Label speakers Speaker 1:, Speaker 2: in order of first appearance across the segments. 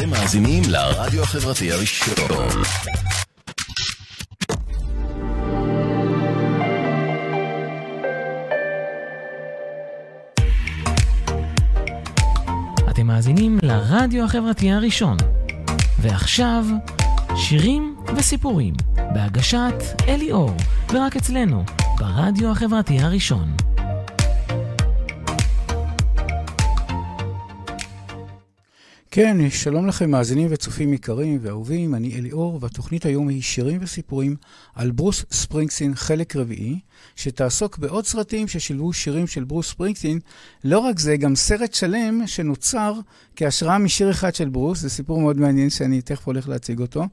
Speaker 1: אתם מאזינים לרדיו החברתי הראשון.
Speaker 2: אתם מאזינים לרדיו החברתי הראשון. ועכשיו, שירים וסיפורים, בהגשת אלי אור, ורק אצלנו, ברדיו החברתי הראשון.
Speaker 3: כן, שלום לכם מאזינים וצופים יקרים ואהובים, אני אליאור, והתוכנית היום היא שירים וסיפורים על ברוס ספרינגסטין חלק רביעי, שתעסוק בעוד סרטים ששילבו שירים של ברוס ספרינגסטין. לא רק זה, גם סרט שלם שנוצר כהשראה משיר אחד של ברוס, זה סיפור מאוד מעניין שאני תכף הולך להציג אותו.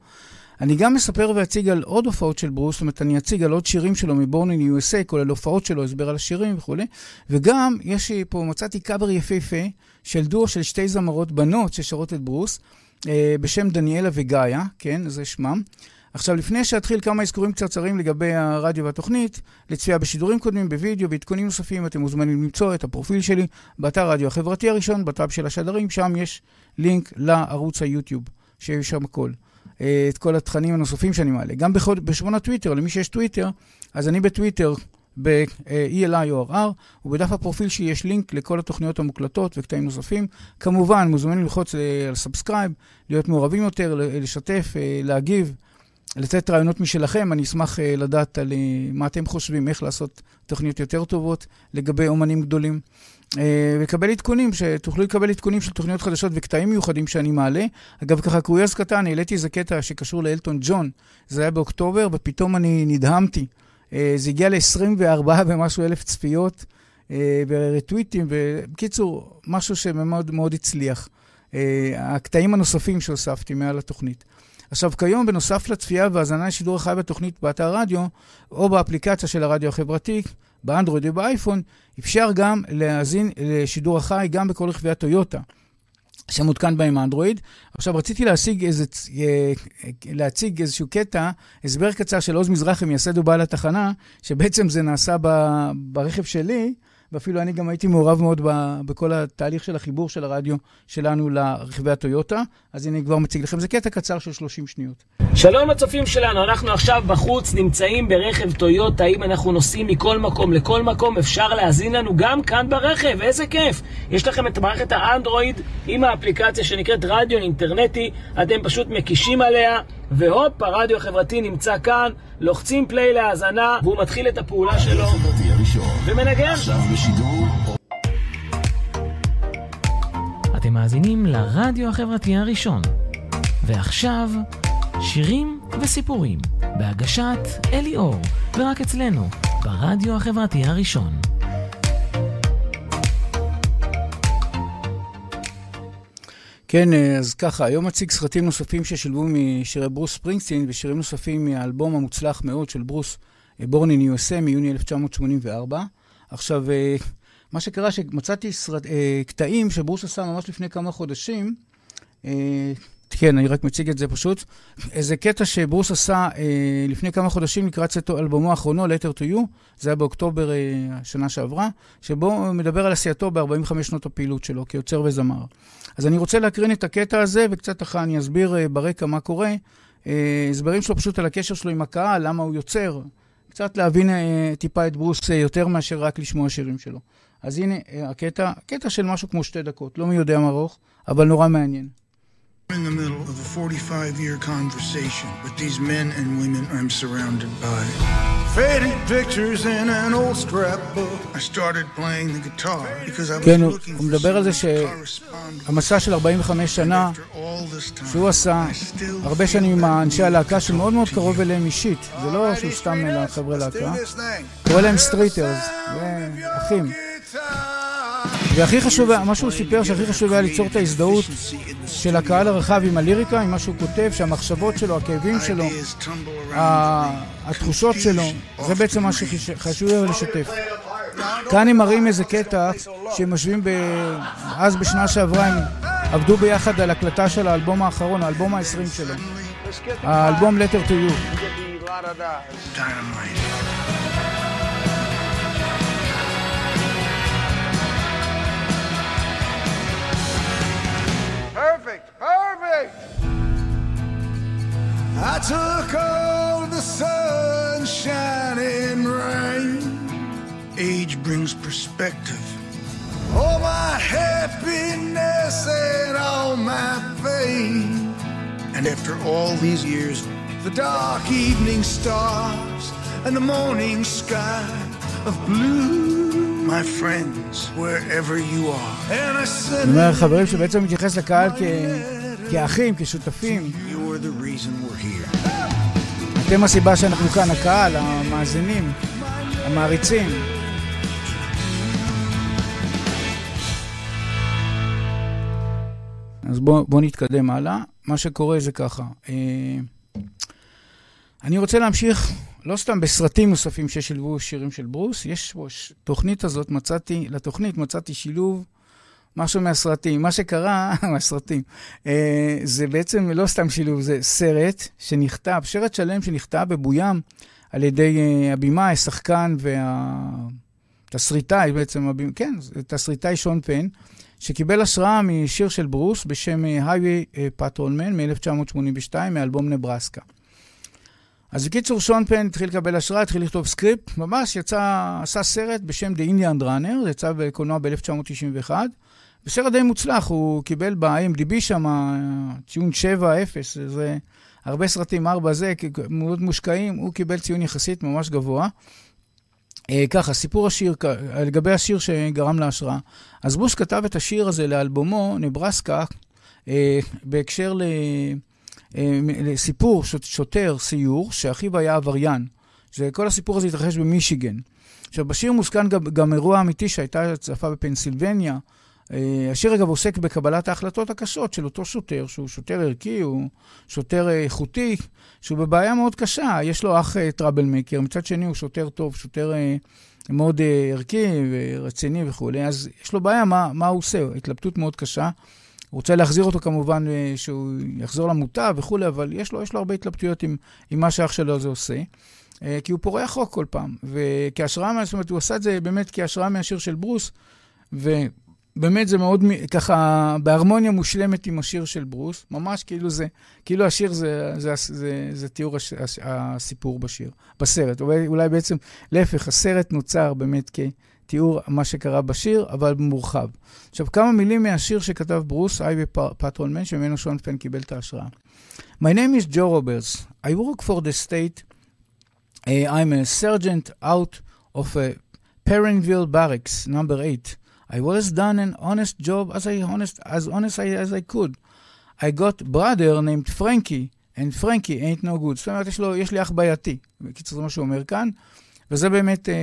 Speaker 3: אני גם מספר ואציג על עוד הופעות של ברוס, זאת אומרת, אני אציג על עוד שירים שלו מ-Born in USA, כולל הופעות שלו, הסבר על השירים וכולי. וגם, יש לי פה, מצאתי קאבר יפהפה של דואו של שתי זמרות בנות ששרות את ברוס, אה, בשם דניאלה וגאיה, כן, זה שמם. עכשיו, לפני שאתחיל כמה אזכורים קצרצרים לגבי הרדיו והתוכנית, לצפייה בשידורים קודמים, בווידאו, ועדכונים נוספים, אתם מוזמנים למצוא את הפרופיל שלי באתר רדיו החברתי הראשון, בטאב של השדרים, שם יש לינק לערוץ היוטיוב, שיש שם הכל. אה, את כל התכנים הנוספים שאני מעלה. גם בשעון הטוויטר, למי שיש טוויטר, אז אני בטוויטר, ב- ELI O RR, ובדף הפרופיל שלי יש לינק לכל התוכניות המוקלטות וקטעים נוספים. כמובן, מוזמנים ללחוץ אה, על subscribe, להיות מעורבים יותר, לשתף, אה, להגיב, לתת רעיונות משלכם. אני אשמח לדעת על מה אתם חושבים, איך לעשות תוכניות יותר טובות לגבי אומנים גדולים. ולקבל עדכונים, שתוכלו לקבל עדכונים של תוכניות חדשות וקטעים מיוחדים שאני מעלה. אגב, ככה קוריוז קטן, העליתי איזה קטע שקשור לאלטון ג'ון, זה היה באוקטובר, ופתאום אני נדהמתי. זה הגיע ל-24 ומשהו אלף צפיות ורטוויטים, ובקיצור, משהו שמאוד מאוד הצליח. הקטעים הנוספים שהוספתי מעל התוכנית. עכשיו, כיום, בנוסף לצפייה והאזנה לשידור החי בתוכנית באתר רדיו, או באפליקציה של הרדיו החברתי, באנדרואיד ובאייפון, אפשר גם להאזין לשידור החי גם בכל רכבי הטויוטה. שמותקן בהם אנדרואיד. עכשיו, רציתי להשיג איזה, להציג איזשהו קטע, הסבר קצר של עוז מזרחי, מייסד ובעל התחנה, שבעצם זה נעשה ברכב שלי, ואפילו אני גם הייתי מעורב מאוד ב, בכל התהליך של החיבור של הרדיו שלנו לרכבי הטויוטה. אז הנה, אני כבר מציג לכם. זה קטע קצר של 30 שניות.
Speaker 4: שלום לצופים שלנו, אנחנו עכשיו בחוץ, נמצאים ברכב טויוטה, אם אנחנו נוסעים מכל מקום לכל מקום, אפשר להאזין לנו גם כאן ברכב, איזה כיף! יש לכם את מערכת האנדרואיד עם האפליקציה שנקראת רדיו אינטרנטי, אתם פשוט מקישים עליה, והופ, הרדיו החברתי נמצא כאן, לוחצים פליי להאזנה, והוא מתחיל את הפעולה שלו, ומנגן.
Speaker 2: אתם מאזינים לרדיו החברתי הראשון. ועכשיו... שירים וסיפורים, בהגשת אלי אור, ורק אצלנו, ברדיו החברתי הראשון.
Speaker 3: כן, אז ככה, היום אציג סרטים נוספים ששילבו משירי ברוס ספרינגסטין ושירים נוספים מהאלבום המוצלח מאוד של ברוס, בורן אין USA מיוני 1984. עכשיו, מה שקרה, שמצאתי סרט, קטעים שברוס עשה ממש לפני כמה חודשים, כן, אני רק מציג את זה פשוט. איזה קטע שברוס עשה אה, לפני כמה חודשים לקראת צאתו אלבומו האחרונו, Letter to You, זה היה באוקטובר אה, השנה שעברה, שבו הוא מדבר על עשייתו ב-45 שנות הפעילות שלו כיוצר וזמר. אז אני רוצה להקרין את הקטע הזה, וקצת אחר אני אסביר אה, ברקע מה קורה. אה, הסברים שלו פשוט על הקשר שלו עם הקהל, למה הוא יוצר. קצת להבין אה, טיפה את ברוס אה, יותר מאשר רק לשמוע שירים שלו. אז הנה אה, הקטע, קטע של משהו כמו שתי דקות, לא מי יודע מה ארוך, אבל נורא מעניין.
Speaker 5: In the middle of a 45 year conversation with these men and women I'm surrounded by. Faded pictures in an old scrapbook. I started playing the guitar because I was
Speaker 3: כן,
Speaker 5: looking
Speaker 3: הוא
Speaker 5: for
Speaker 3: מדבר על זה. שהמסע של 45 שנה שהוא עשה הרבה שנים עם אנשי הלהקה שמאוד מאוד קרוב. אליהם אישית. זה לא שהוא סתם חברי להקה. קורא להם Streeters, אחים. והכי חשוב, מה שהוא סיפר שהכי חשוב היה ליצור את ההזדהות של הקהל הרחב עם הליריקה, עם מה שהוא כותב, שהמחשבות שלו, הכאבים שלו, התחושות שלו, זה בעצם מה שחשוב היה לשתף. כאן הם מראים איזה קטע שהם יושבים ב... אז בשנה שעברה הם עבדו ביחד על הקלטה של האלבום האחרון, האלבום ה-20 שלו. האלבום Letter to You.
Speaker 5: Dynamite.
Speaker 6: Perfect, perfect.
Speaker 5: I took all the sunshine and rain. Age brings perspective. All my happiness and all my pain. And after all these years, the dark evening stars and the morning sky of blue. My friends, wherever you are. And I said,
Speaker 3: אני אומר, חברים שבעצם מתייחס לקהל כ... כאחים, כשותפים. אתם הסיבה שאנחנו כאן, הקהל, המאזינים, המעריצים. אז בואו בוא נתקדם הלאה. מה שקורה זה ככה. אה, אני רוצה להמשיך, לא סתם בסרטים נוספים ששילבו שירים של ברוס, יש תוכנית הזאת, מצאתי, לתוכנית מצאתי שילוב משהו מהסרטים. מה שקרה, מהסרטים, אה, זה בעצם לא סתם שילוב, זה סרט שנכתב, סרט שלם שנכתב בבוים על ידי אה, הבמאי, השחקן והתסריטאי בעצם. כן, תסריטאי שון פן, שקיבל השראה משיר של ברוס בשם אה, Highway Patrolman מ-1982, מאלבום נברסקה. אז בקיצור, שון פן התחיל לקבל השראה, התחיל לכתוב סקריפט, ממש יצא, עשה סרט בשם The Indian Runner, זה יצא בקולנוע ב-1991. בסרט די מוצלח, הוא קיבל ב-IMDb שם ציון 7-0, זה הרבה סרטים, 4 זה, מאוד מושקעים, הוא קיבל ציון יחסית ממש גבוה. אה, ככה, סיפור השיר, לגבי השיר שגרם להשראה. אז בוש כתב את השיר הזה לאלבומו, נברסקה, אה, בהקשר ל... אה, לסיפור שוט- שוטר סיור, שאחיו היה עבריין. שכל הסיפור הזה התרחש במישיגן. עכשיו, בשיר מוזכן גם, גם אירוע אמיתי שהייתה הצפה בפנסילבניה. אה, השיר אגב עוסק בקבלת ההחלטות הקשות של אותו שוטר, שהוא שוטר ערכי, הוא שוטר אה, איכותי, שהוא בבעיה מאוד קשה. יש לו אח טראבל מייקר, מצד שני הוא שוטר טוב, שוטר מאוד ערכי ורציני וכולי, אז יש לו בעיה, מה, מה הוא עושה? התלבטות מאוד קשה. הוא רוצה להחזיר אותו כמובן, אה, שהוא יחזור למוטב וכולי, אבל יש לו, יש לו הרבה התלבטויות עם, עם מה שאח שלו הזה עושה. אה, כי הוא פורע חוק כל פעם, וכהשראה, זאת אומרת, הוא עשה את זה באמת כהשראה מהשיר של ברוס, ובאמת זה מאוד ככה בהרמוניה מושלמת עם השיר של ברוס, ממש כאילו זה, כאילו השיר זה, זה, זה, זה, זה תיאור הש, הסיפור בשיר, בסרט. אולי, אולי בעצם, להפך, הסרט נוצר באמת כתיאור מה שקרה בשיר, אבל מורחב. עכשיו, כמה מילים מהשיר שכתב ברוס, אייבי פטרולמן, שממנו שון פן קיבל את ההשראה. My name is Joe Roberts. I work for the state. Uh, I'm a sergeant out of a Perrinville barracks, number eight. I was done an honest job as I honest as honest as I could. I got a brother named Frankie, and Frankie ain't no good. זאת אומרת, יש, לו, יש לי אח בעייתי. בקיצור, זה מה שהוא אומר כאן, וזה באמת, אה,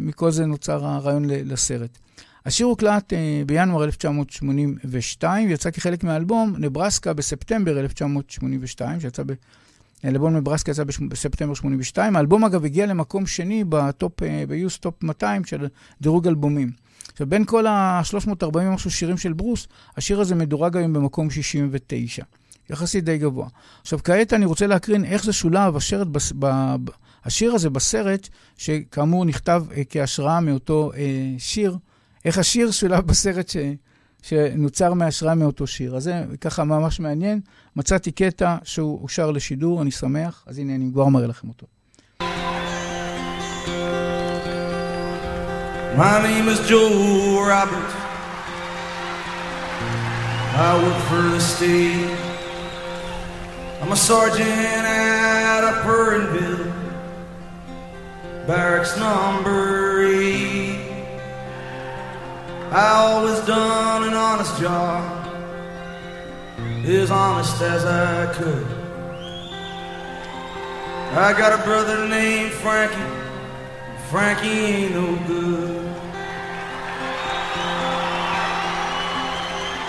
Speaker 3: מכל זה נוצר הרעיון לסרט. השיר הוקלט אה, בינואר 1982, ויצא כחלק מהאלבום נברסקה בספטמבר 1982, שיצא ב... אלבום נברסקה יצא בספטמבר 82. האלבום אגב הגיע למקום שני ב top, ב US Top 200 של דירוג אלבומים. עכשיו, בין כל ה-340 ומשהו שירים של ברוס, השיר הזה מדורג היום במקום 69. יחסית די גבוה. עכשיו, כעת אני רוצה להקרין איך זה שולב, השרת, בס, ב, השיר הזה בסרט, שכאמור נכתב אה, כהשראה מאותו אה, שיר, איך השיר שולב בסרט ש, שנוצר מהשראה מאותו שיר. אז זה ככה ממש מעניין. מצאתי קטע שהוא אושר לשידור, אני שמח, אז הנה אני כבר מראה לכם אותו.
Speaker 6: My name is Joe Roberts. I work for the state. I'm a sergeant out of Purrinville, barracks number eight. I always done an honest job, as honest as I could. I got a brother named Frankie. Frankie ain't no good.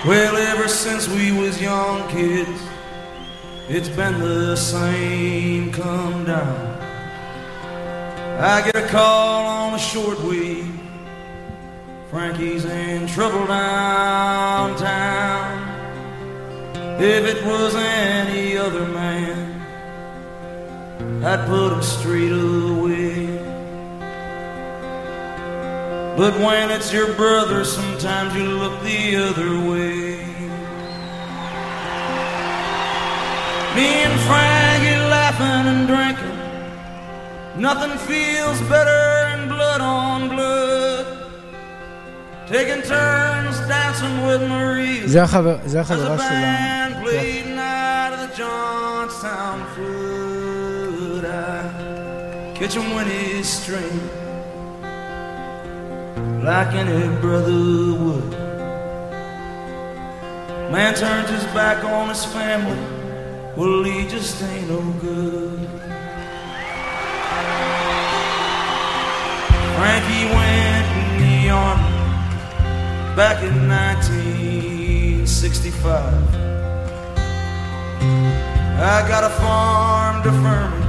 Speaker 6: Well, ever since we was young kids, it's been the same come down. I get a call on the shortwave. Frankie's in trouble downtown. If it was any other man, I'd put him straight away. But when it's your brother, sometimes you look the other way. Me and Frankie laughing Nothing feels better than blood on blood. Taking turns dancing with Maria.
Speaker 3: זה החבר- זה
Speaker 6: As
Speaker 3: החברה
Speaker 6: the
Speaker 3: שלה.
Speaker 6: band played night of the Johnstown flood, I catch him when he's string, like any brother would. Man turns his back on his family, well, he just ain't no good. Frankie went in the army back in 1965. I got a farm to Furman.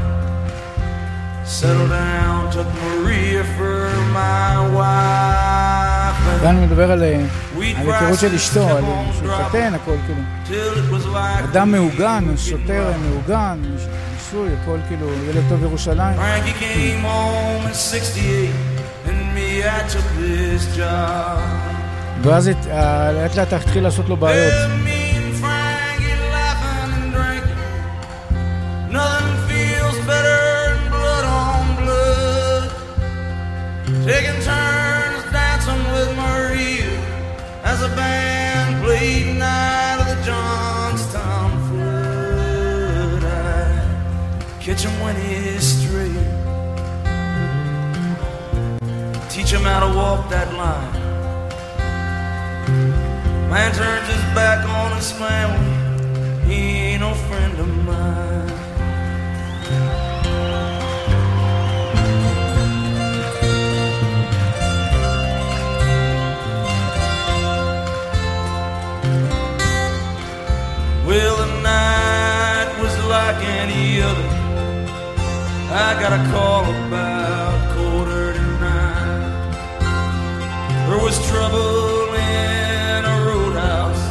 Speaker 6: Settled down, took Maria for my wife.
Speaker 3: כאן מדבר על אה,
Speaker 6: Wheat
Speaker 3: על היכרות של אשתו, על שהוא התחתן, הכל כאילו. אדם מעוגן, שוטר. מעוגן, ניסוי, הכל כאילו, ילד טוב ירושלים. ואז הת- אה, לאט לאט התחיל לעשות לו בעיות.
Speaker 6: Well, me and Frankie laughing and drinking. Nothing feels better than blood on blood. Taking turns dancing with Maria as a band played night of the Johnstown flood. I catch him when he's him how to walk that line. Man turns his back on his family. He ain't no friend of mine. Well, the night was like any other. I got a call about There was trouble in a roadhouse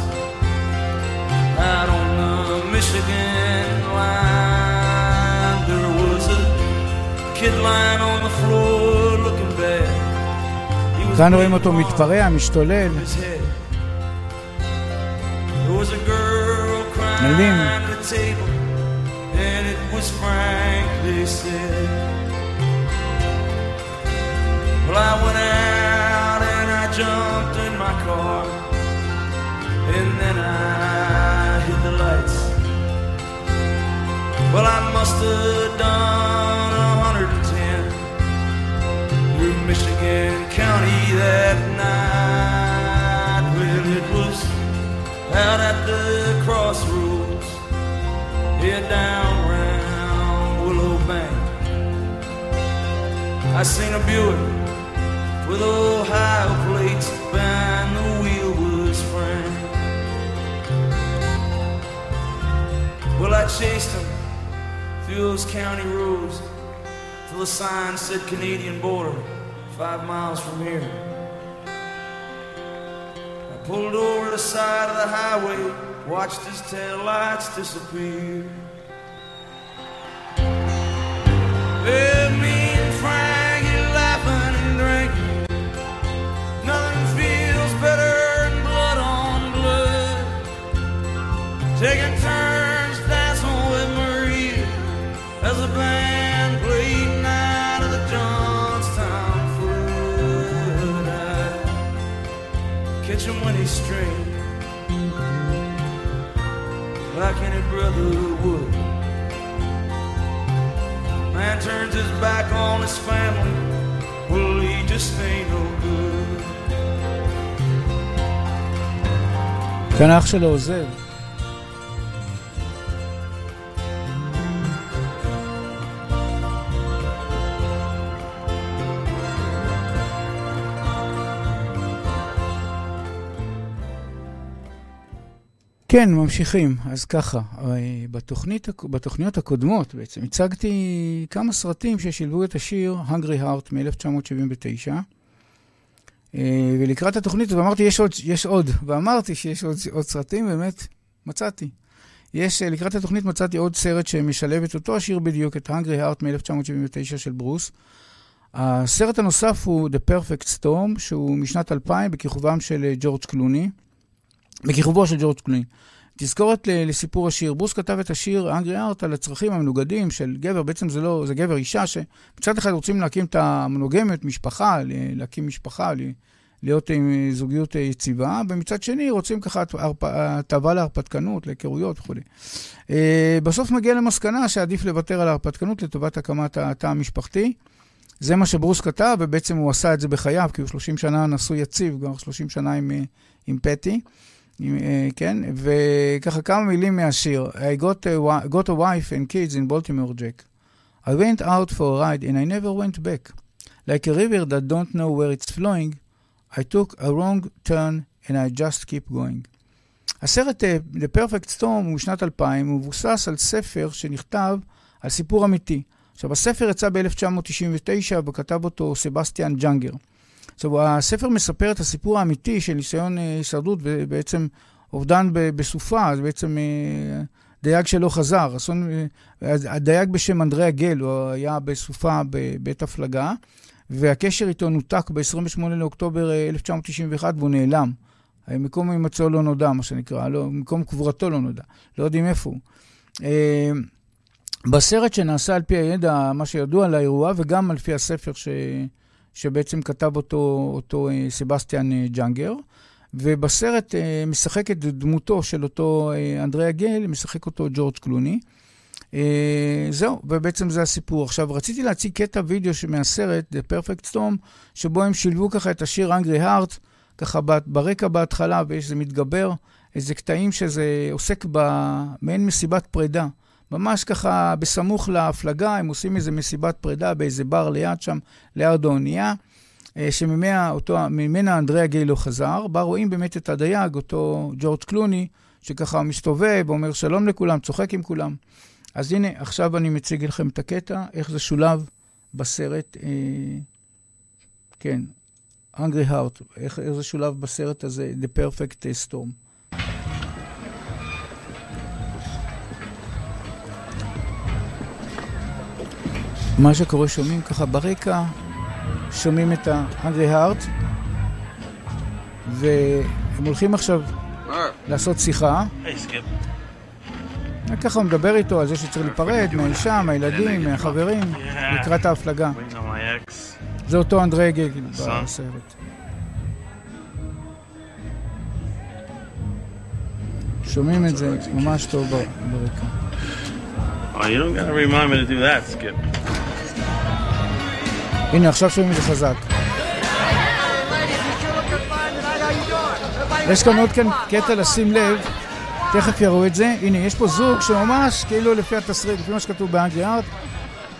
Speaker 6: out on the Michigan line. There was a kid lying on the floor looking bad. He was
Speaker 3: כאן רואים אותו
Speaker 6: bleeding
Speaker 3: מתפרע, משתולל.
Speaker 6: on his head. There was a girl crying
Speaker 3: מדהים.
Speaker 6: at the table, and it was Frank, they said. Well, I went out car, and then I hit the lights. Well, I must have done a hundred and ten through Michigan County that night. Well, it was out at the crossroads, head down round Willow Bank. I seen a Buick with Ohio chased him through those county roads till the sign said Canadian border, five miles from here. I pulled over the side of the highway, watched his tail lights disappear. Well, me like any brother would. Man turns his back on his family, well, he just ain't no good.
Speaker 3: כאן האח שלו עוזב. כן, ממשיכים. אז ככה, אה, בתוכנית, בתוכניות הקודמות בעצם הצגתי כמה סרטים ששילבו את השיר Hungry Heart מ-1979. אה, ולקראת התוכנית הזאת אמרתי, יש עוד, יש עוד, ואמרתי שיש עוד, עוד סרטים, באמת, מצאתי. יש, אה, לקראת התוכנית מצאתי עוד סרט שמשלב את אותו השיר בדיוק, את Hungry Heart מ-1979 של ברוס. הסרט הנוסף הוא The Perfect Storm, שהוא משנת 2000 בכיכובם של ג'ורג' קלוני. בכיכובו של ג'ורג' קלוני. תזכורת לסיפור השיר. ברוס כתב את השיר אנגרי ארט על הצרכים המנוגדים של גבר, בעצם זה לא, זה גבר אישה, שמצד אחד רוצים להקים את המונוגמיות, משפחה, להקים משפחה, להיות עם זוגיות יציבה, ומצד שני רוצים ככה הטבה להרפתקנות, להיכרויות וכו'. אה, בסוף מגיע למסקנה שעדיף לוותר על ההרפתקנות לטובת הקמת התא המשפחתי. זה מה שברוס כתב, ובעצם הוא עשה את זה בחייו, כי הוא 30 שנה נשוי יציב, כבר 30 שנה עם, אה, עם פטי. אה, כן? וככה כמה מילים מהשיר. I got a, got a wife and kids in Baltimore, Jack. I went out for a ride and I never went back. Like a river that don't know where it's flowing, I took a wrong turn and I just keep going. הסרט uh, The Perfect Storm הוא משנת 2000, הוא מבוסס על ספר שנכתב על סיפור אמיתי. עכשיו, הספר יצא ב-1999 וכתב אותו סבסטיאן ג'אנגר. עכשיו, הספר מספר את הסיפור האמיתי של ניסיון אה, הישרדות ובעצם אובדן בסופה, זה בעצם אה, דייג שלא חזר. אסון, אה, הדייג בשם אנדריאה גל, הוא היה בסופה בבית הפלגה, והקשר איתו נותק ב-28 לאוקטובר 1991 והוא נעלם. מקום הימצאו לא נודע, מה שנקרא, לא, מקום קבורתו לא נודע, לא יודעים איפה הוא. בסרט שנעשה על פי הידע, מה שידוע על האירוע, וגם על פי הספר ש... שבעצם כתב אותו, אותו אה, סבסטיאן אה, ג'אנגר, ובסרט אה, משחק את דמותו של אותו אנדריאה גל, משחק אותו ג'ורג' קלוני. זהו, ובעצם זה הסיפור. עכשיו, רציתי להציג קטע וידאו מהסרט, The Perfect Storm, שבו הם שילבו ככה את השיר Angry Heart, ככה ברקע בהתחלה, ויש איזה מתגבר, איזה קטעים שזה עוסק במעין מסיבת פרידה. ממש ככה בסמוך להפלגה, הם עושים איזה מסיבת פרידה באיזה בר ליד שם, ליד האונייה, אה, שממנה אנדריאה גיי לא חזר. בה רואים באמת את הדייג, אותו ג'ורג' קלוני, שככה מסתובב, אומר שלום לכולם, צוחק עם כולם. אז הנה, עכשיו אני מציג לכם את הקטע, איך זה שולב בסרט, אה, כן, Hungry Heart, איך, איך זה שולב בסרט הזה, The Perfect Storm. מה שקורה, שומעים ככה ברקע, שומעים את ה-Hungry Heart, והם הולכים עכשיו לעשות שיחה. ככה הוא מדבר איתו על זה שצריך להיפרד מהאישה, מהילדים, מהחברים, לקראת ההפלגה. זה אותו אנדרי גגל בסרט. שומעים את זה ממש טוב ברקע. Oh, you don't gotta remind me to do that, Skip. הנה, עכשיו שומעים את זה חזק. יש כאן עוד כאן קטע לשים לב, תכף יראו את זה. הנה, יש פה זוג שממש, כאילו לפי התסריט, לפי מה שכתוב באנגלי ארט,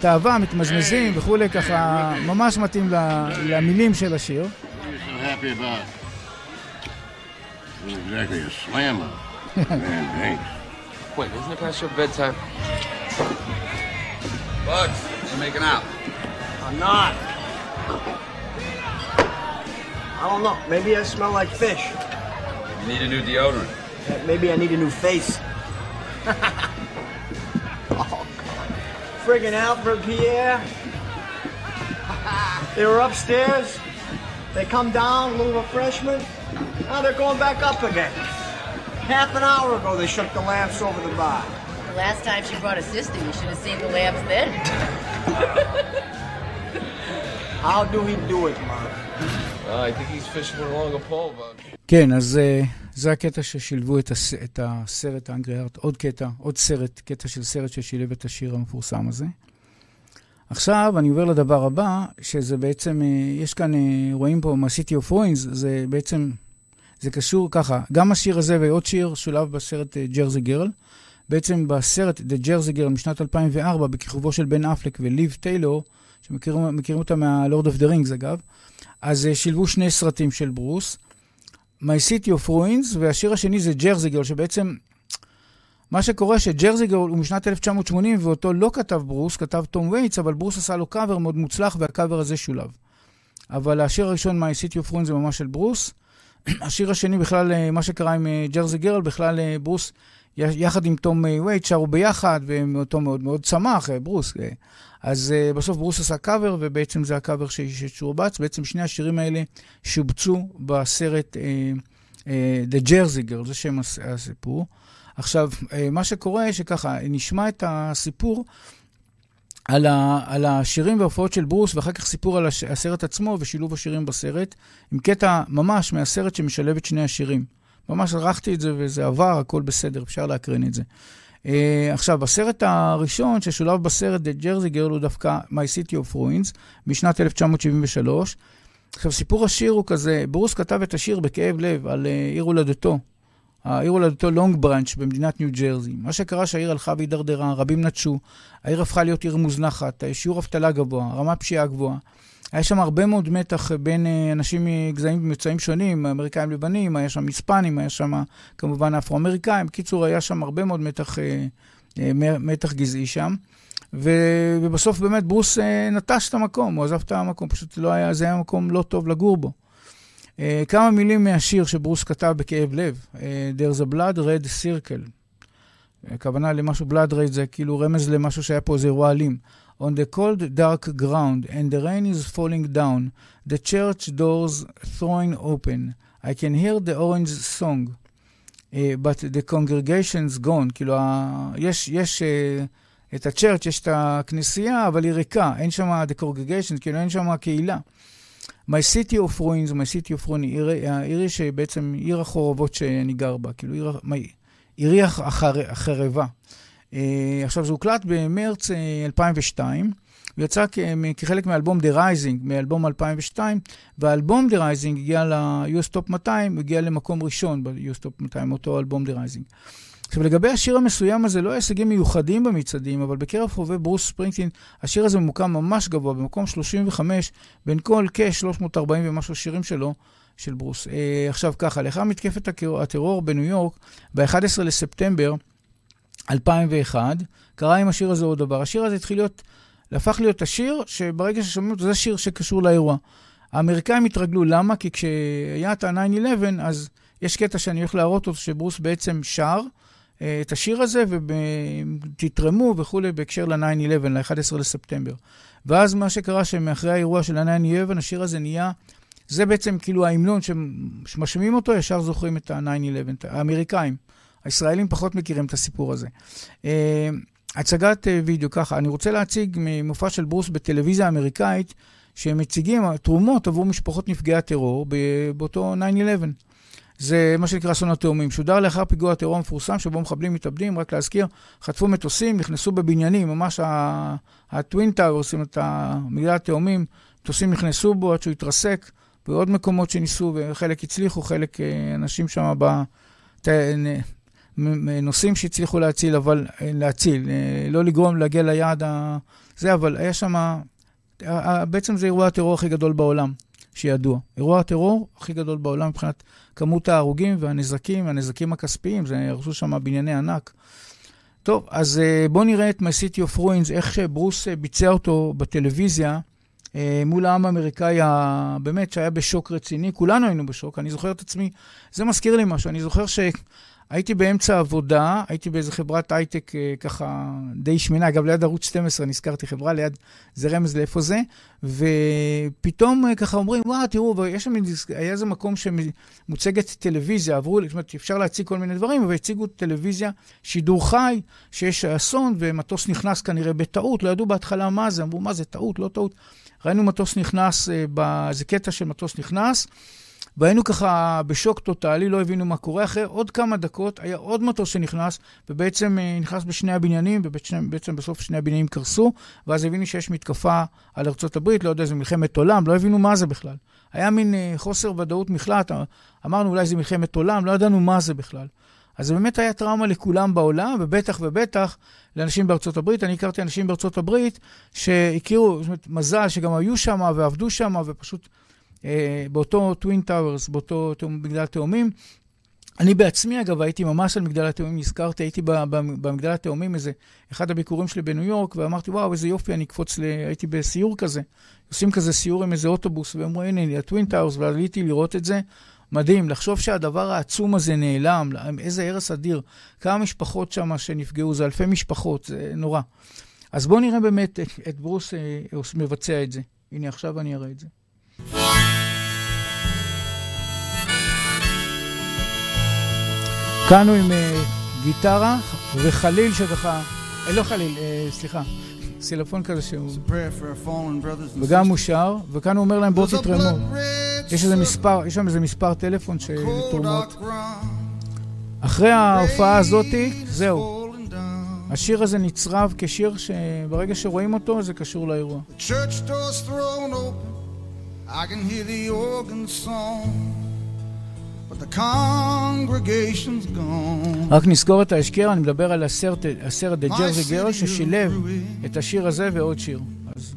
Speaker 3: תאווה, מתמזמזים וכולי, ככה ממש מתאים למילים של השיר. Wait, isn't it past your bedtime? Bugs, you're making out. I'm not. I don't know. Maybe I smell like fish. You need a new deodorant. Maybe I need a new face. oh, God. Friggin' Alfred Pierre. they were upstairs. They come down, a little refreshment. Now they're going back up again. Half an hour ago, they shook the lamps over the bar. The last time she brought a sister, you should have seen the lamps then. How do we do it, man? Uh, I think he's fishing along a pole, but... כן, אז uh, זה הקטע ששילבו את, הס... את הסרט האנגרי ארט, עוד קטע, עוד סרט, קטע של סרט ששילב את השיר המפורסם הזה. עכשיו אני עובר לדבר הבא, שזה בעצם, uh, יש כאן, uh, רואים פה My City of Ruins, זה בעצם, זה קשור ככה, גם השיר הזה ועוד שיר שולב בסרט Jersey Girl. בעצם בסרט The Jersey Girl משנת 2004, בכיכובו של בן אפלק וליב טיילור, שמכירים אותה מה Lord of the Rings אגב, אז אה, שילבו שני סרטים של ברוס, My City of Ruins, והשיר השני זה Jersey Girl, שבעצם מה שקורה ש Jersey Girl הוא משנת 1980 ואותו לא כתב ברוס, כתב תום וייטס, אבל ברוס עשה לו קאבר מאוד מוצלח והקאבר הזה שולב. אבל השיר הראשון, My City of Ruins, זה ממש של ברוס. השיר השני בכלל, אה, מה שקרה עם ג'רזי אה, גרל, בכלל ברוס יחד עם תום וייט שרו ביחד, ואותו מאוד מאוד צמח, ברוס. אז uh, בסוף ברוס עשה קאבר, ובעצם זה הקאבר ששורבץ. בעצם שני השירים האלה שובצו בסרט The Jersey Girl, זה שם הסיפור. עכשיו, מה שקורה, שככה, נשמע את הסיפור על, ה, על השירים וההופעות של ברוס, ואחר כך סיפור על הסרט עצמו ושילוב השירים בסרט, עם קטע ממש מהסרט שמשלב את שני השירים. ממש ערכתי את זה וזה עבר, הכל בסדר, אפשר להקרין את זה. Uh, עכשיו, הסרט הראשון ששולב בסרט, The Jersey Girl, הוא דווקא My City of Ruins, משנת 1973. עכשיו, סיפור השיר הוא כזה, ברוס כתב את השיר בכאב לב על uh, עיר הולדתו, העיר הולדתו לונג ברנץ' במדינת ניו ג'רזי. מה שקרה שהעיר הלכה והידרדרה, רבים נטשו, העיר הפכה להיות עיר מוזנחת, שיעור אבטלה גבוה, רמת פשיעה גבוהה. היה שם הרבה מאוד מתח בין אה, אנשים מגזעים ומוצאים שונים, אמריקאים לבנים, היה שם היספנים, היה שם כמובן אפרו-אמריקאים. בקיצור, היה שם הרבה מאוד מתח, אה, אה, מתח גזעי שם. ובסוף באמת ברוס נטש את המקום, הוא עזב את המקום, פשוט לא היה, זה היה מקום לא טוב לגור בו. כמה מילים מהשיר שברוס כתב בכאב לב, There's a blood red circle. הכוונה למשהו blood red זה כאילו רמז למשהו שהיה פה איזה אירוע אלים. On the cold dark ground and the rain is falling down, the church doors throwing open. I can hear the orange song, uh, but the congregation's gone. כאילו, uh, יש, יש uh, את הצ'רץ', יש את הכנסייה, אבל היא ריקה, אין שם the congregation, כאילו אין שם קהילה. My City of Ruins, My City of Ruins, עירי שבעצם עיר החורבות שאני גר בה, כאילו עיר, החר, החרבה. Uh, עכשיו, זה הוקלט במרץ uh, 2002, ויצא כחלק מאלבום The Rising, מאלבום 2002, והאלבום The Rising הגיע ל-US Top 200, הגיע למקום ראשון ב-US Top 200, אותו אלבום The Rising. עכשיו, לגבי השיר המסוים הזה, לא היה הישגים מיוחדים במצעדים, אבל בקרב חובבי ברוס ספרינגטין, השיר הזה ממוקם ממש גבוה, במקום 35, בין כל כ-340 ומשהו שירים שלו, של ברוס. אה, עכשיו ככה, לאחר מתקפת הטרור בניו יורק, ב-11 לספטמבר 2001, קרה עם השיר הזה עוד דבר. השיר הזה התחיל להיות, הפך להיות השיר שברגע ששומעים אותו, זה שיר שקשור לאירוע. האמריקאים התרגלו, למה? כי כשהיה את ה-9-11, אז יש קטע שאני הולך להראות אותו, שברוס בעצם שר, אה, את השיר הזה ותתרמו וכולי בהקשר ל-9-11, ל-11 לספטמבר. ואז מה שקרה שמאחרי האירוע של ה-9-11, השיר הזה נהיה, זה בעצם כאילו ההמנון שמשמיעים אותו, ישר זוכרים את ה-9-11, האמריקאים. הישראלים פחות מכירים את הסיפור הזה. אה, הצגת אה, וידאו ככה, אני רוצה להציג ממופע של ברוס בטלוויזיה האמריקאית, שהם מציגים תרומות עבור משפחות נפגעי הטרור באותו 9-11. זה מה שנקרא אסון התאומים. שודר לאחר פיגוע הטרור המפורסם שבו מחבלים מתאבדים, רק להזכיר, חטפו מטוסים, נכנסו בבניינים, ממש הטווין טאוורס, זאת אומרת, מגדל התאומים, מטוסים נכנסו בו עד שהוא התרסק, ועוד מקומות שניסו, וחלק הצליחו, חלק אה, אנשים שם ב... נושאים שהצליחו להציל, אבל אה, להציל, אה, לא לגרום להגיע ליעד הזה, אבל היה שם, בעצם זה אירוע הטרור הכי גדול בעולם. שידוע. אירוע הטרור הכי גדול בעולם מבחינת כמות ההרוגים והנזקים, הנזקים הכספיים, זה הרסו שם בנייני ענק. טוב, אז uh, בואו נראה את My City of Ruins, איך שברוס ביצע אותו בטלוויזיה מול העם האמריקאי, באמת, שהיה בשוק רציני. כולנו היינו בשוק, אני זוכר את עצמי, זה מזכיר לי משהו, אני זוכר ש... הייתי באמצע עבודה, הייתי באיזה חברת הייטק אה, ככה די שמנה, אגב, ליד ערוץ 12 נזכרתי חברה, ליד, זה רמז לאיפה זה, ופתאום אה, ככה אומרים, וואו, תראו, יש שם, היה איזה מקום שמוצגת טלוויזיה, עברו, זאת אומרת, אפשר להציג כל מיני דברים, אבל הציגו טלוויזיה, שידור חי, שיש אסון, ומטוס נכנס כנראה בטעות, לא ידעו בהתחלה מה זה, אמרו, מה זה, טעות, לא טעות. ראינו מטוס נכנס, אה, קטע של מטוס נכנס, והיינו ככה בשוק טוטאלי, לא הבינו מה קורה. אחרי עוד כמה דקות היה עוד מטוס שנכנס, ובעצם אה, נכנס בשני הבניינים, ובעצם בסוף שני הבניינים קרסו, ואז הבינו שיש מתקפה על ארה"ב, לא יודע, זה מלחמת עולם, לא הבינו מה זה בכלל. היה מין אה, חוסר ודאות מחלט, אמרנו אולי זה מלחמת עולם, לא ידענו מה זה בכלל. אז זה באמת היה טראומה לכולם בעולם, ובטח ובטח לאנשים בארצות הברית. אני הכרתי אנשים בארצות הברית שהכירו, זאת אומרת, מזל שגם היו שם ועבדו שם, ופשוט אה, באותו טווין טאוורס, באותו מגדל התאומים. אני בעצמי, אגב, הייתי ממש על מגדל התאומים, נזכרתי, הייתי במגדל התאומים, איזה, אחד הביקורים שלי בניו יורק, ואמרתי, וואו, איזה יופי, אני אקפוץ ל... הייתי בסיור כזה. עושים כזה סיור עם איזה אוטובוס, ואמרו, הנה, הטווין טאוורס, ועליתי לראות את זה. מדהים, לחשוב שהדבר העצום הזה נעלם, איזה הרס אדיר. כמה משפחות שם שנפגעו, זה אלפי משפחות, זה נורא. אז בואו נראה באמת את, את ברוס אה, מבצע את זה. הנה, עכשיו אני אראה את זה. כאן הוא עם
Speaker 6: גיטרה, וחליל שככה, אה, לא חליל, אה, סליחה, סילפון כזה שהוא... וגם הוא שר, וכאן הוא אומר להם בואו תתרמו. יש איזה מספר, יש שם איזה מספר טלפון של תרומות. אחרי ההופעה הזאתי, זהו. השיר הזה נצרב כשיר שברגע שרואים אותו זה קשור לאירוע. I can hear the organ song רק נסגור את ההשקר, אני מדבר על הסרט, הסרט The Jersey Girl ששילב את השיר הזה ועוד שיר. אז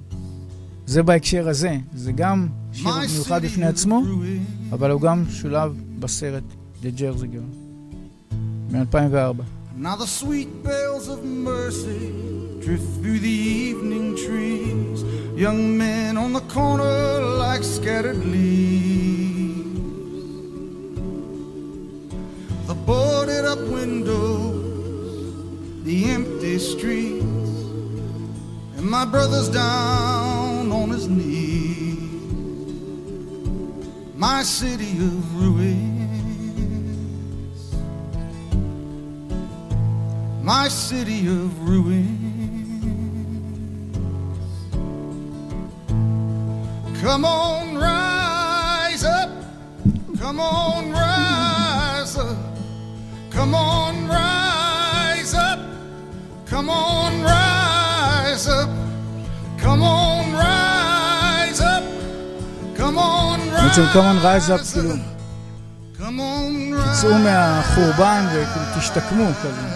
Speaker 6: זה בהקשר הזה. זה גם שיר מיוחד בפני עצמו, אבל הוא גם שולב בסרט The Jersey Girl מ-2004. Now the sweet bells of mercy drift through the evening trees. Young men on the corner like scattered leaves. The boarded up windows, the empty streets, and my brother's down on his knees. My city of ruins, my city of ruins. Come on, rise up, come on, rise up. Come on, rise up. Come on, rise up. Come on, rise up. Come on, rise up. come on, rise up, כאילו, תצאו מהחורבן ותשתקמו כזה.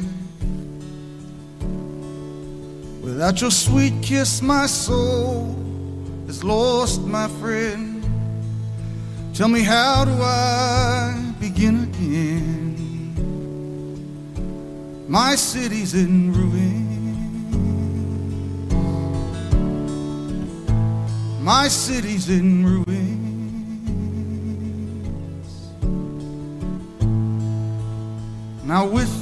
Speaker 6: Without your sweet kiss, my soul is lost, my friend. Tell me, how do I begin again? My city's in ruin. My city's in ruins. Now, with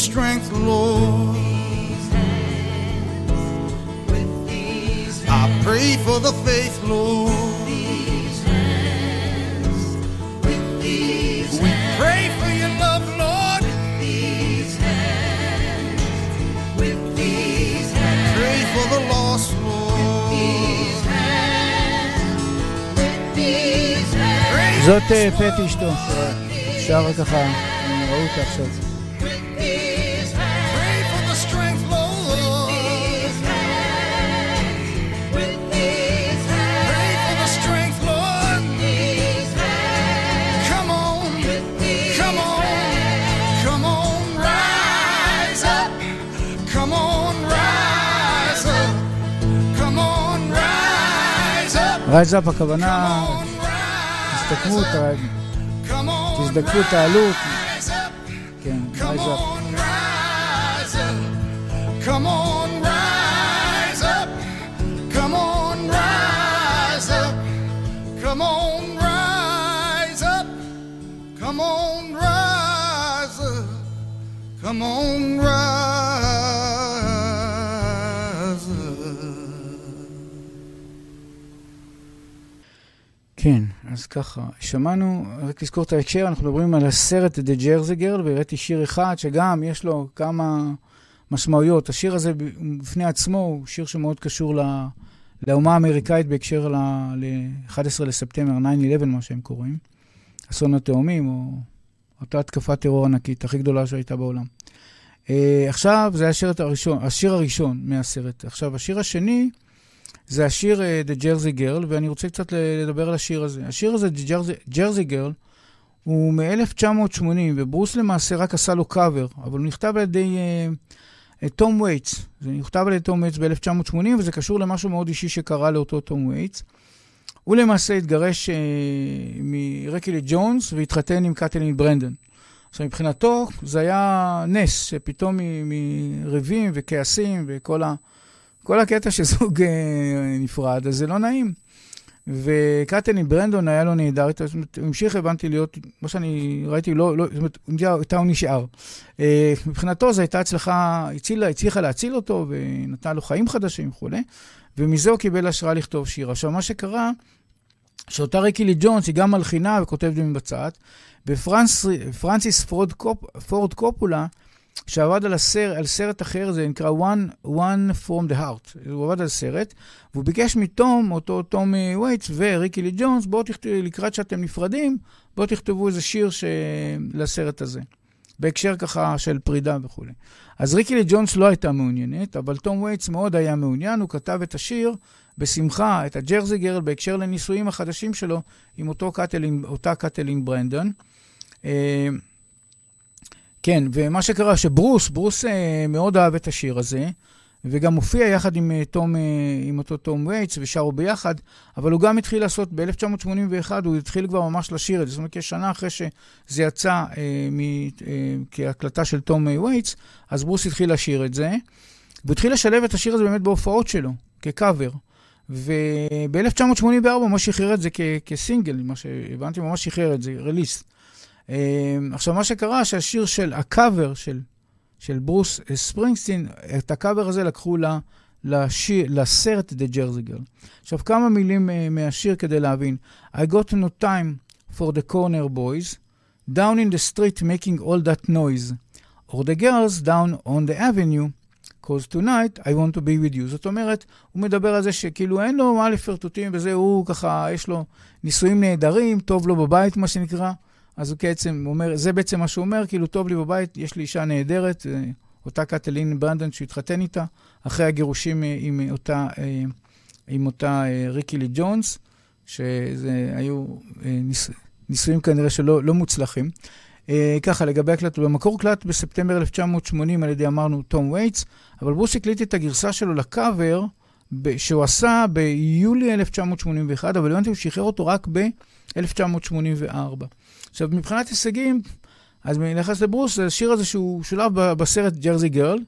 Speaker 6: pray for the strength, Lord. pray for the faith, Lord. we pray for your love, Lord. Pray for the lost, Lord. זאת פטי אשתו, שרה ככה, ראו אותה עכשיו. רייז אפ הכוונה, תסתכלו, תזדקפו, תעלו, כן, רייז אפ. Come on, rise up. Come on, rise up. Come on, rise up. Come on, rise up. Come on, rise אז ככה, שמענו, רק לזכור את ההקשר, אנחנו מדברים על הסרט The Jersey Girl, והראיתי שיר אחד שגם יש לו כמה משמעויות. השיר הזה בפני עצמו הוא שיר שמאוד קשור לה, לאומה האמריקאית בהקשר ל-11 לספטמבר, 9-11, מה שהם קוראים, אסון התאומים, או אותה התקפת טרור ענקית, הכי גדולה שהייתה בעולם. Uh, עכשיו, זה השיר הראשון, השיר הראשון מהסרט. עכשיו, השיר השני, זה השיר אה, The Jersey Girl, ואני רוצה קצת לדבר על השיר הזה. השיר הזה, The Jersey, Jersey Girl,
Speaker 3: הוא מ-1980, וברוס למעשה רק עשה לו קאבר, אבל הוא נכתב על ידי תום אה, וייטס. זה נכתב על ידי תום וייטס ב-1980, וזה קשור למשהו מאוד אישי שקרה לאותו תום וייטס. הוא למעשה התגרש אה, מריקי לי ג'ונס והתחתן עם קטלין ברנדון. עכשיו, מבחינתו זה היה נס, שפתאום מריבים וכעסים וכל ה, כל הקטע שזוג uh, נפרד, אז זה לא נעים. וקטלין ברנדון היה לו נהדר, זאת אומרת, הוא המשיך, הבנתי, להיות, מה שאני ראיתי, לא, לא, זאת אומרת, איתה הוא נשאר. Uh, מבחינתו זו הייתה הצלחה, הצילה, הצליחה להציל אותו ונתנה לו חיים חדשים וכולי, ומזה הוא קיבל השראה לכתוב שיר. עכשיו, מה שקרה, שאותה ריקילי ג'ונס היא גם מלחינה וכותבת ומבצעת, ופרנסיס פורד קופולה, שעבד על, הסר, על סרט אחר, זה נקרא One, One From the Heart. הוא עבד על סרט, והוא ביקש מתום, אותו תום וייטס וריקי לי ג'ונס, בואו תכתבו, לקראת שאתם נפרדים, בואו תכתבו איזה שיר ש... לסרט הזה. בהקשר ככה של פרידה וכולי. אז ריקי לי ג'ונס לא הייתה מעוניינת, אבל תום וייטס מאוד היה מעוניין, הוא כתב את השיר בשמחה, את ה Jersey Girl, בהקשר לנישואים החדשים שלו עם אותו קטלין, אותה קטלין ברנדון. כן, ומה שקרה, שברוס, ברוס אה, מאוד אהב את השיר הזה, וגם הופיע יחד עם, אה, תום, אה, עם אותו תום וייטס, ושרו ביחד, אבל הוא גם התחיל לעשות, ב-1981 הוא התחיל כבר ממש לשיר את זה, זאת אומרת, כשנה אחרי שזה יצא אה, מ, אה, כהקלטה של תום וייטס, אז ברוס התחיל לשיר את זה, והוא התחיל לשלב את השיר הזה באמת בהופעות שלו, כקאבר. וב-1984 הוא ממש שחרר את זה כ- כסינגל, מה שהבנתי, ממש שחרר את זה, רליסט. אמ, עכשיו, מה שקרה, שהשיר של, הקאבר של, של ברוס ספרינגסטין, את הקאבר הזה לקחו לה, לשיר, לסרט The Jersey Girl. עכשיו, כמה מילים uh, מהשיר כדי להבין. I got no time for the corner boys, down in the street making all that noise, or the girls down on the avenue, cause tonight I want to be with you. זאת אומרת, הוא מדבר על זה שכאילו אין לו מה לפרטוטים וזה, הוא ככה, יש לו נישואים נהדרים, טוב לו בבית, מה שנקרא. אז הוא בעצם אומר, זה בעצם מה שהוא אומר, כאילו, טוב לי בבית, יש לי אישה נהדרת, אה, אותה קטלין ברנדון שהתחתן איתה, אחרי הגירושים אה, עם אותה, אה, עם אותה ריקילי ג'ונס, שזה היו ניס, ניסויים כנראה שלא לא מוצלחים. ככה, לגבי ההקלטה, במקור הוקלט בספטמבר 1980 על ידי, אמרנו, תום וייטס, אבל ברוס הקליט את הגרסה שלו לקאבר, שהוא עשה ביולי 1981, אבל הבנתי שהוא שחרר אותו רק ב-1984. עכשיו, מבחינת הישגים, אז ביחס לברוס, השיר הזה שהוא שולב בסרט Jersey Girl,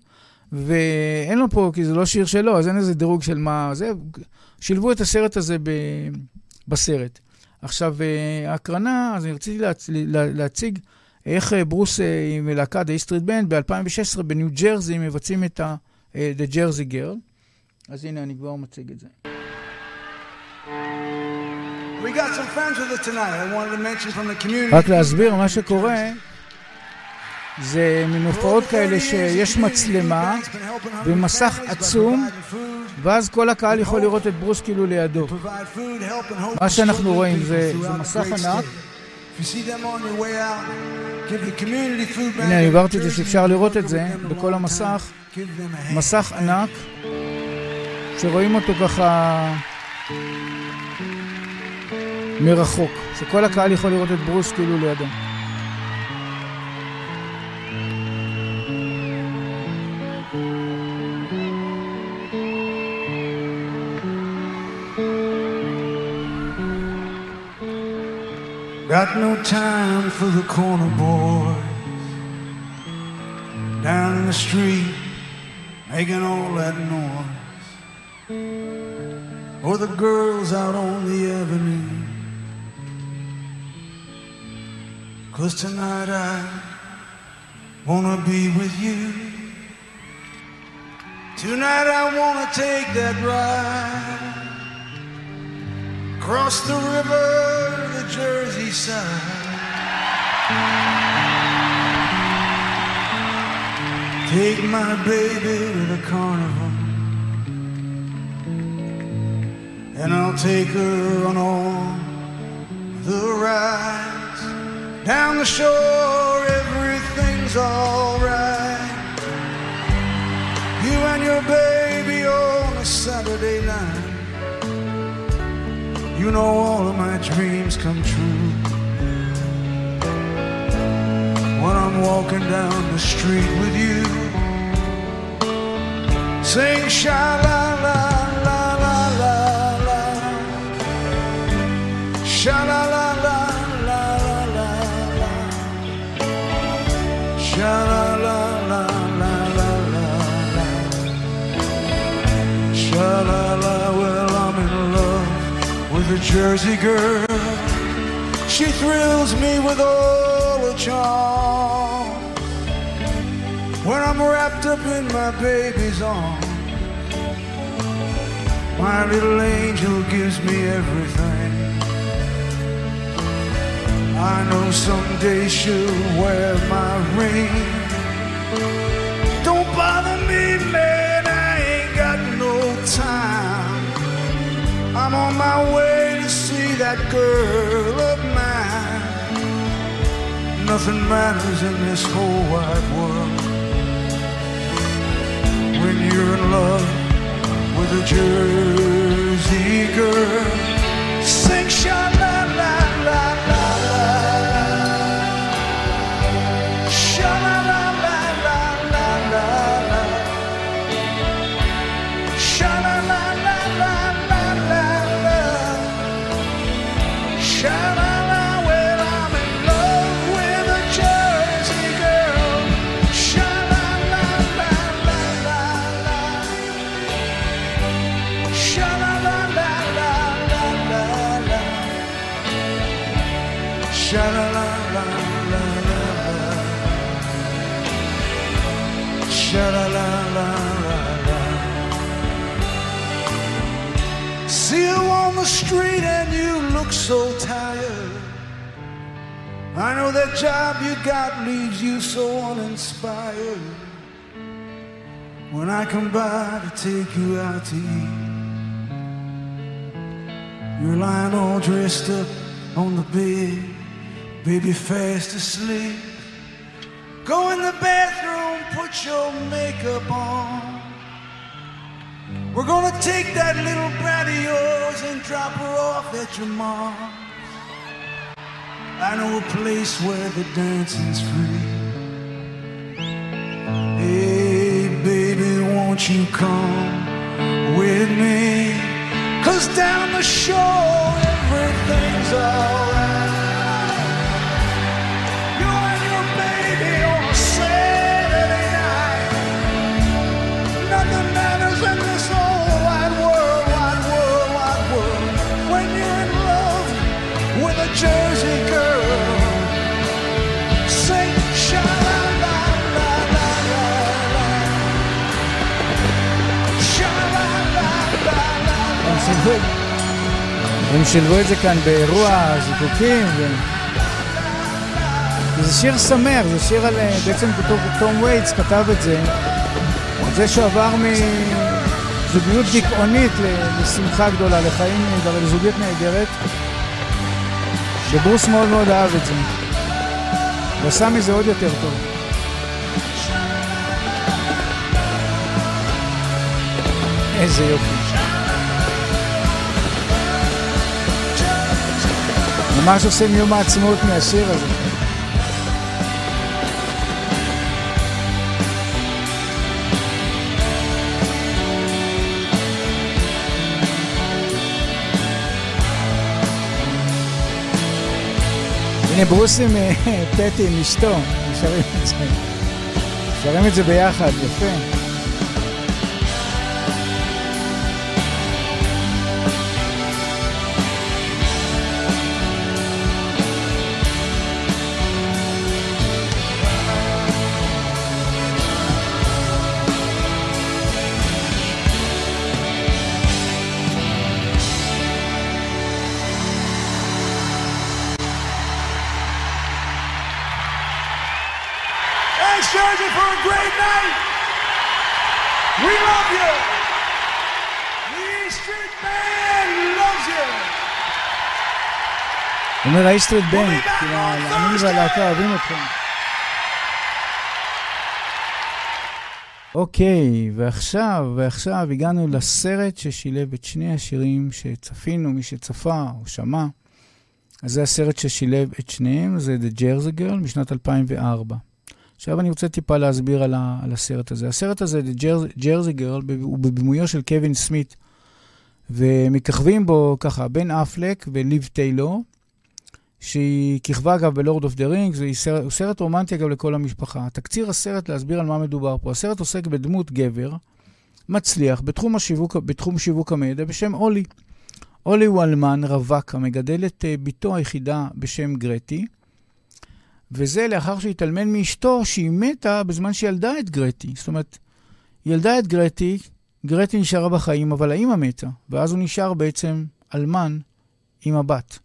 Speaker 3: ואין לו פה, כי זה לא שיר שלו, אז אין איזה דירוג של מה זה. שילבו את הסרט הזה ב, בסרט. עכשיו, אה, ההקרנה, אז אני רציתי להצ... להציג איך אה, ברוס אה, עם להקת ה-E Street Band ב-2016 בניו ג'רזי מבצעים את ה- The Jersey Girl. אז הנה, אני כבר מציג את זה. רק להסביר, מה שקורה זה מין הופעות כאלה שיש מצלמה ומסך עצום ואז כל הקהל יכול לראות את ברוס כאילו לידו. מה שאנחנו רואים זה, זה מסך ענק. הנה, אני העברתי את זה שאפשר לראות את זה בכל המסך. מסך ענק, שרואים אותו ככה מרחוק, שכל הקהל יכול לראות את ברוס כאילו לידו. Got no time for the corner boys down in the street making all that noise, Or the girls out on the avenue Cause tonight I wanna be with you. Tonight I wanna take that ride across the river, the Jersey side. Take my baby to the carnival, and I'll take her on all the rides. Down the shore, everything's alright. You and your baby on a Saturday night. You know all of my dreams come true.
Speaker 5: When I'm walking down the street with you. Sing sha la la Sha la la la la la la. Sha la la la la la la la. Sha la la. Well, I'm in love with a Jersey girl. She thrills me with all her charm. When I'm wrapped up in my baby's arms, my little angel gives me everything. I know someday she'll wear my ring. Don't bother me, man, I ain't got no time. I'm on my way to see that girl of mine. Nothing matters in this whole wide world when you're in love with a Jersey girl. Sing sha I know that job you got leaves you so uninspired. When I come by to take you out to eat, you're lying all dressed up on the bed, baby fast asleep. Go in the bathroom, put your makeup on. We're gonna take that little brat of yours and drop her off at your mom's. I know a place where the dancing's free. Hey, baby, won't you come with me? Cause down the shore, everything's alright.
Speaker 3: הם שילבו, את זה כאן באירוע זיקוקים. ו... זה שיר שמח, זה שיר על... אה, בעצם תום וייטס כתב את זה. זה שהוא עבר מזוגיות דיכאונית לשמחה גדולה, לחיים, אה, לזוגיות נהדרת. וברוס מאוד מאוד אהב את זה. ועשה מזה עוד יותר טוב. איזה יופי. ממש עושים יום העצמאות מהשיר הזה. הנה ברוס עם אה, פטי, עם אשתו, שרים את זה. שרים את זה ביחד, יפה. אומר האיסטריט בנק, כאילו, אני והלהקה אוהבים אתכם. אוקיי, ועכשיו, ועכשיו הגענו לסרט ששילב את שני השירים שצפינו, מי שצפה או שמע. אז זה הסרט ששילב את שניהם, זה The Jersey Girl משנת 2004. עכשיו אני רוצה טיפה להסביר על, ה, על הסרט הזה. הסרט הזה, ג'רזי גרל, הוא בבימויו של קווין סמית, ומככבים בו ככה בן אפלק וליב טיילור, שהיא כיכבה אגב ב-Lord of the Rings, הוא סרט רומנטי אגב לכל המשפחה. תקציר הסרט להסביר על מה מדובר פה. הסרט עוסק בדמות גבר מצליח בתחום, השיווק, בתחום שיווק המדיה בשם אולי. אולי הוא אלמן רווק המגדל את אה, בתו היחידה בשם גרטי, וזה לאחר שהתאלמן מאשתו שהיא מתה בזמן שהיא ילדה את גרטי. זאת אומרת, ילדה את גרטי, גרטי נשארה בחיים, אבל האימא מתה, ואז הוא נשאר בעצם אלמן עם הבת.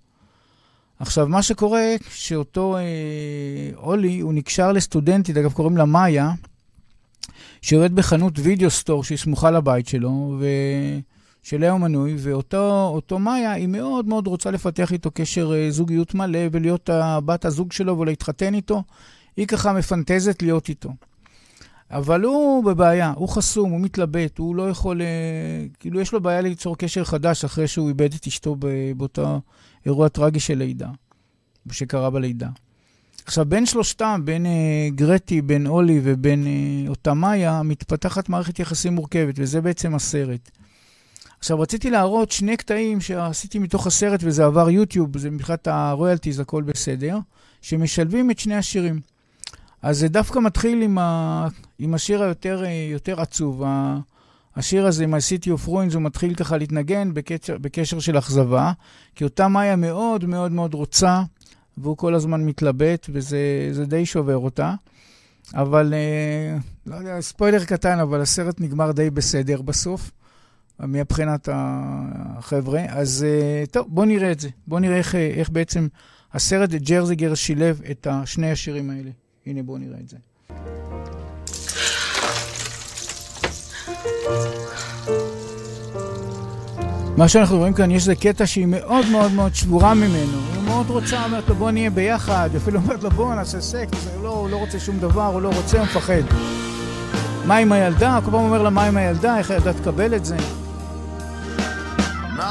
Speaker 3: עכשיו, מה שקורה, שאותו אה, אולי, הוא נקשר לסטודנטית, אגב, קוראים לה מאיה, שעובדת בחנות וידאו סטור שהיא סמוכה לבית שלו, ו... של הוא מנוי, ואותו מאיה, היא מאוד מאוד רוצה לפתח איתו קשר אה, זוגיות מלא ולהיות בת הזוג שלו ולהתחתן איתו. היא ככה מפנטזת להיות איתו. אבל הוא בבעיה, הוא חסום, הוא מתלבט, הוא לא יכול, אה, כאילו יש לו בעיה ליצור קשר חדש אחרי שהוא איבד את אשתו באותו אירוע טרגי של לידה, שקרה בלידה. עכשיו, בין שלושתם, בין אה, גרטי, בין אולי ובין אה, אותה מאיה, מתפתחת מערכת יחסים מורכבת, וזה בעצם הסרט. עכשיו, רציתי להראות שני קטעים שעשיתי מתוך הסרט, וזה עבר יוטיוב, זה מבחינת הרויאלטיז, הכל בסדר, שמשלבים את שני השירים. אז זה דווקא מתחיל עם, ה... עם השיר היותר יותר עצוב. השיר הזה, My City of Ruins, הוא מתחיל ככה להתנגן בקשר, בקשר של אכזבה, כי אותה מאיה מאוד מאוד מאוד רוצה, והוא כל הזמן מתלבט, וזה די שובר אותה. אבל, אה, לא יודע, ספוילר קטן, אבל הסרט נגמר די בסדר בסוף. מבחינת החבר'ה. אז אה, טוב, בואו נראה את זה. בואו נראה איך, איך בעצם הסרט ג'רזיגר שילב את שני השירים האלה. הנה, בואו נראה את זה. מה שאנחנו רואים כאן, יש איזה קטע שהיא מאוד מאוד מאוד שבורה ממנו. היא מאוד רוצה, אומרת לו בוא נהיה ביחד, אפילו אומרת לו בוא נעשה סקס, הוא לא, הוא לא רוצה שום דבר, הוא לא רוצה, הוא מפחד. מה עם הילדה? כל פעם אומר לה מה עם הילדה, איך הילדה תקבל את זה?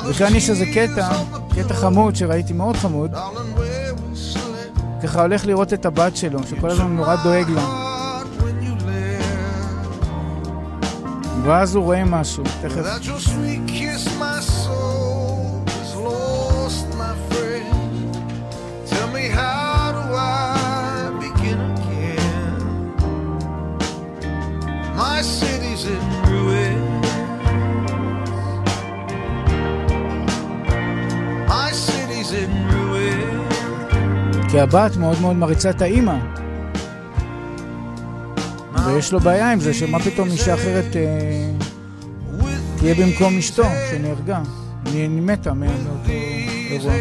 Speaker 3: וכאן יש איזה קטע, קטע חמוד שראיתי, מאוד חמוד. ככה הולך לראות את הבת שלו, שכל הזמן נורא דואג לה. ואז הוא רואה משהו, תכף. My city's in כי הבת מאוד מאוד מריצה את האימא. ויש לו בעיה עם זה, שמה פתאום אישה אחרת אה, תהיה במקום אשתו, שנהרגה. היא מתה מאותו אירוע.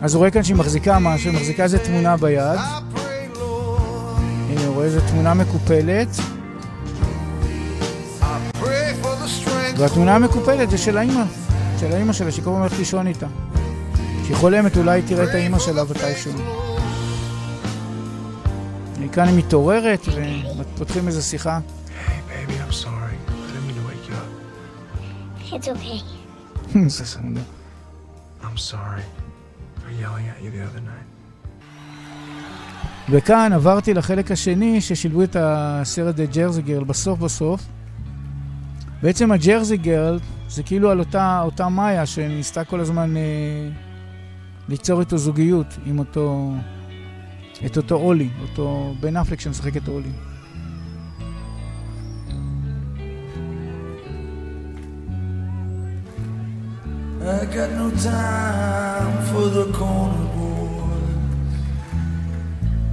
Speaker 3: אז הוא רואה כאן שהיא מחזיקה משהו, היא מחזיקה איזה תמונה ביד. הנה, הוא רואה איזה תמונה מקופלת. והתמונה המקופלת זה של האימא, של האימא שלה, שהיא כל הזמן הולכת לישון איתה. שהיא חולמת, אולי תראה את האימא שלה מתישהו. כאן היא מתעוררת ופותחים איזו שיחה. וכאן עברתי לחלק השני ששילבו את הסרט The Jersey Girl בסוף בסוף. בעצם הג'רזי גרל זה כאילו על אותה, אותה מאיה שניסתה כל הזמן אה, ליצור איתו זוגיות עם אותו, את אותו אולי, אותו בן אפלק שמשחק את אולי. I got no time for the corner boys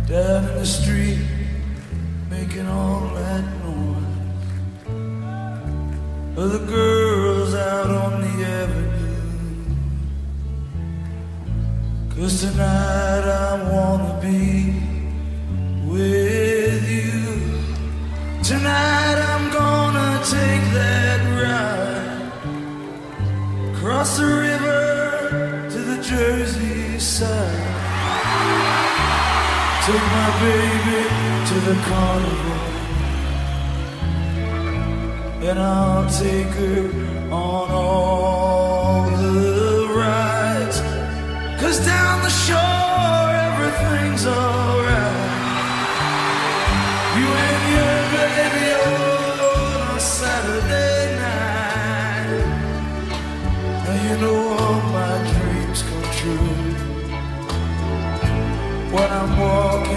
Speaker 3: down in the street making all that noise. Or the girls out on the avenue Cause tonight I wanna be with you. Tonight I'm gonna take that ride across the river to the Jersey side. Take my baby to the carnival, and I'll take her on all Cause down the shore everything's alright.
Speaker 6: You and your baby on a Saturday night. Now you know all my dreams come true. When I'm walking.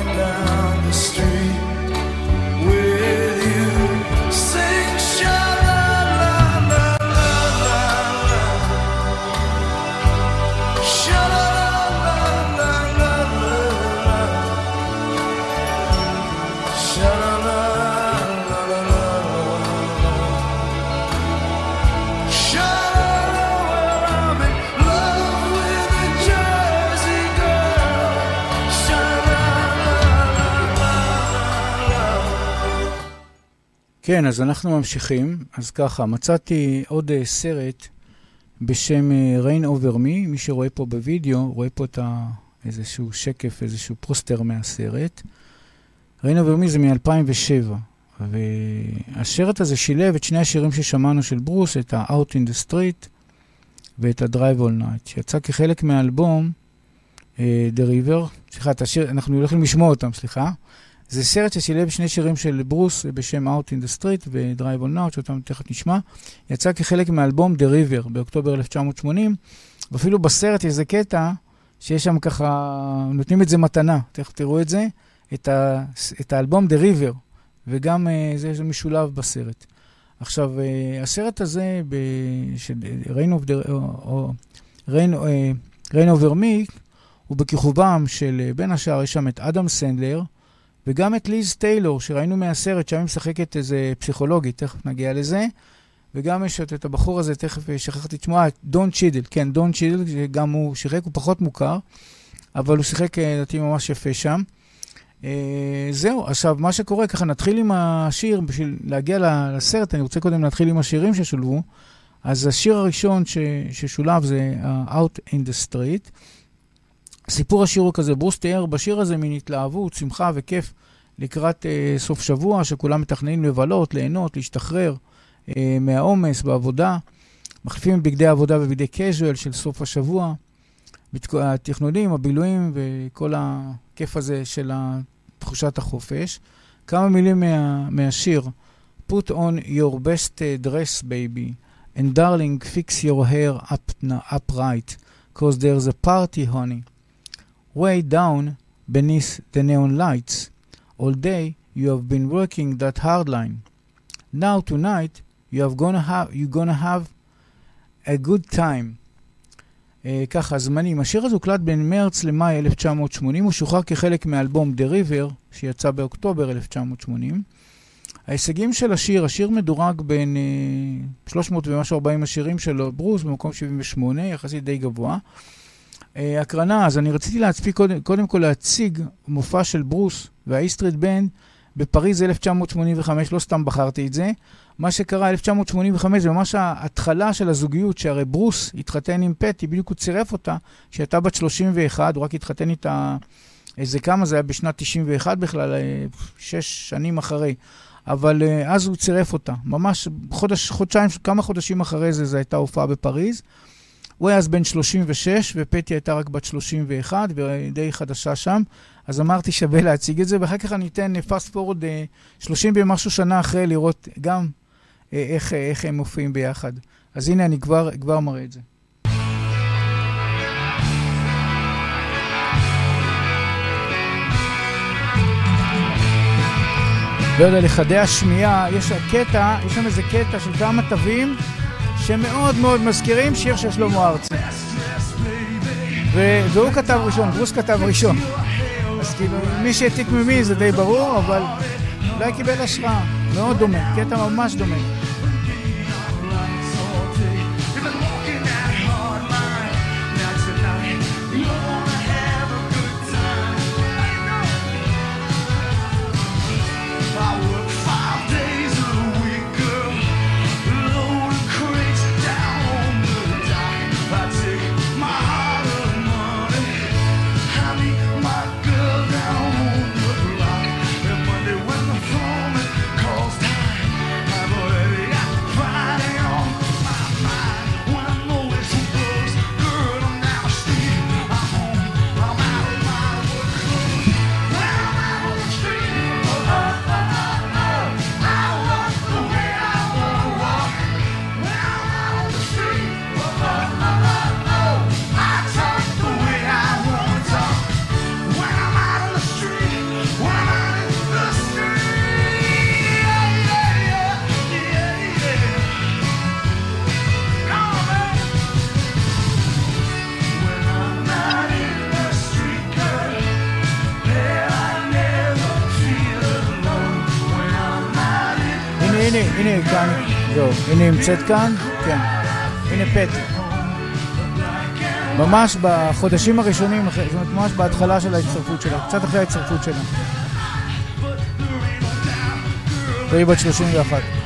Speaker 3: כן, אז אנחנו ממשיכים. אז ככה, מצאתי עוד uh, סרט בשם uh, Rain Over Me. מי שרואה פה בווידאו, רואה פה את ה... איזשהו שקף, איזשהו פוסטר מהסרט. Rain Over Me זה מ-2007, והסרט הזה שילב את שני השירים ששמענו של ברוס, את ה-Out in the Street ואת ה-Drive All Night, שיצא כחלק מהאלבום uh, The River. סליחה, השיר, אנחנו הולכים לשמוע אותם, סליחה. זה סרט ששילב שני שירים של ברוס בשם Out in the Street ו-Drive on Out, שאותם תכף נשמע. יצא כחלק מאלבום The River באוקטובר 1980, ואפילו בסרט יש איזה קטע שיש שם ככה, נותנים את זה מתנה, תכף תראו את זה, את, ה, את האלבום The River, וגם uh, זה, זה משולב בסרט. עכשיו, uh, הסרט הזה, ב, של Rain, of the, או, Rain, uh, Rain Over Me, הוא בכיכובם של, בין השאר, יש שם את אדם סנדלר, וגם את ליז טיילור, שראינו מהסרט, שם היא משחקת איזה פסיכולוגית, תכף נגיע לזה. וגם יש את הבחור הזה, תכף שכחתי את שמו, אה, דון צ'ידל, כן, דון צ'ידל, שגם הוא שיחק, הוא פחות מוכר, אבל הוא שיחק, אה, לדעתי, ממש יפה שם. אה, זהו, עכשיו, מה שקורה, ככה נתחיל עם השיר, בשביל להגיע לסרט, אני רוצה קודם להתחיל עם השירים ששולבו. אז השיר הראשון ששולב זה Out in the Street. סיפור השיר הוא כזה, ברוס תיאר בשיר הזה מין התלהבות, שמחה וכיף לקראת uh, סוף שבוע, שכולם מתכננים לבלות, ליהנות, להשתחרר uh, מהעומס בעבודה. מחליפים בגדי העבודה בבגדי casual של סוף השבוע. התכנונים, הבילויים וכל הכיף הזה של תחושת החופש. כמה מילים מה, מהשיר Put on your best dress, baby, and darling, fix your hair up, upright, cause there's a party, honey. Way down beneath the neon lights. All day you have been working that hard line. Now tonight you have gonna have you're gonna have a good time. Uh, ככה, זמנים. השיר הזה הוקלט בין מרץ למאי 1980, הוא שוחרר כחלק מאלבום The River, שיצא באוקטובר 1980. ההישגים של השיר, השיר מדורג בין uh, 300 ומשהו 40 השירים שלו, ברוס במקום 78, יחסית די גבוה. אה, הקרנה, אז אני רציתי להצפיק קודם, קודם כל להציג מופע של ברוס והאיסטריט בנד בפריז 1985, לא סתם בחרתי את זה. מה שקרה 1985 זה ממש ההתחלה של הזוגיות, שהרי ברוס התחתן עם פטי, בדיוק הוא צירף אותה, שהייתה בת 31, הוא רק התחתן איתה איזה כמה, זה היה בשנת 91 בכלל, אה, שש שנים אחרי. אבל אה, אז הוא צירף אותה, ממש חודש, חודשיים, כמה חודשים אחרי זה, זו הייתה הופעה בפריז. הוא היה אז בן 36, ופטי הייתה רק בת 31, ודי חדשה שם. אז אמרתי, שווה להציג את זה, ואחר כך אני אתן פאסט פורד 30 ומשהו שנה אחרי, לראות גם אה, איך, איך הם מופיעים ביחד. אז הנה, אני כבר, כבר מראה את זה. לא יודע, לחדי השמיעה, יש קטע, יש שם איזה קטע של כמה תווים שמאוד מאוד מזכירים שיר של שלמה ארצי. והוא כתב ראשון, ברוס כתב ראשון. אז כאילו, מי שהעתיק ממי זה די ברור, אבל אולי קיבל השראה. מאוד דומה, קטע ממש דומה. הנה כאן, זהו, הנה נמצאת כאן, כן, הנה פטי. ממש בחודשים הראשונים, זאת אומרת, ממש בהתחלה של ההצטרפות שלה, קצת אחרי ההצטרפות שלה. והיא בת 31.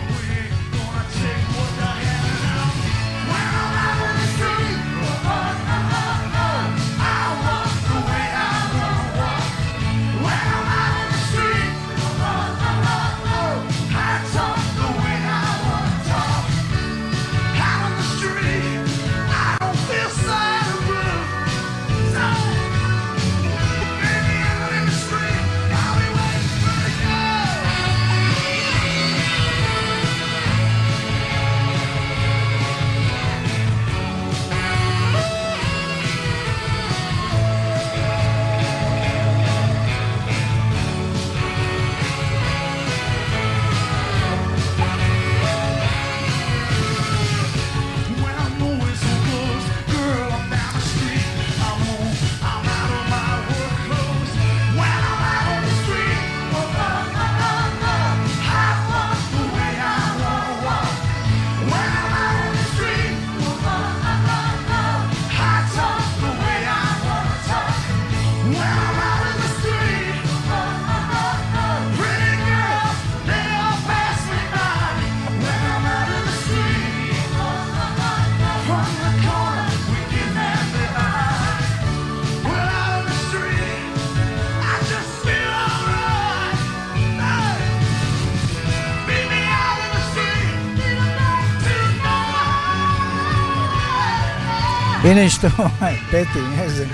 Speaker 3: הנה אשתו, פטי, איזה...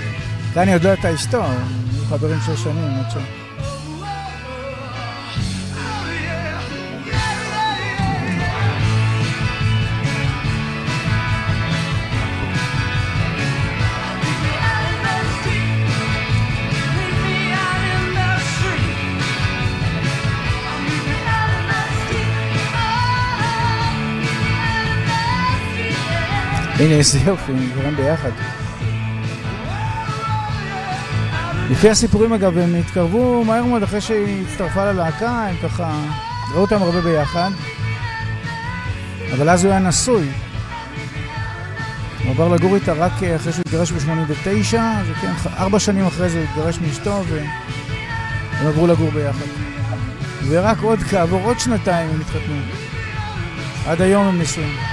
Speaker 3: כאן אני יודע את אשתו, חברים שש שנים, עד שם. הנה, איזה יופי, נראים ביחד. לפי הסיפורים אגב, הם התקרבו מהר מאוד אחרי שהיא הצטרפה ללהקה, הם ככה ראו אותם הרבה ביחד. אבל אז הוא היה נשוי. הוא עבר לגור איתה רק אחרי שהוא התגרש ב-89, וכן, ארבע שנים אחרי זה הוא התגרש מאשתו והם עברו לגור ביחד. ורק עוד כעבור עוד שנתיים הם התחתנו. עד היום הם נשואים.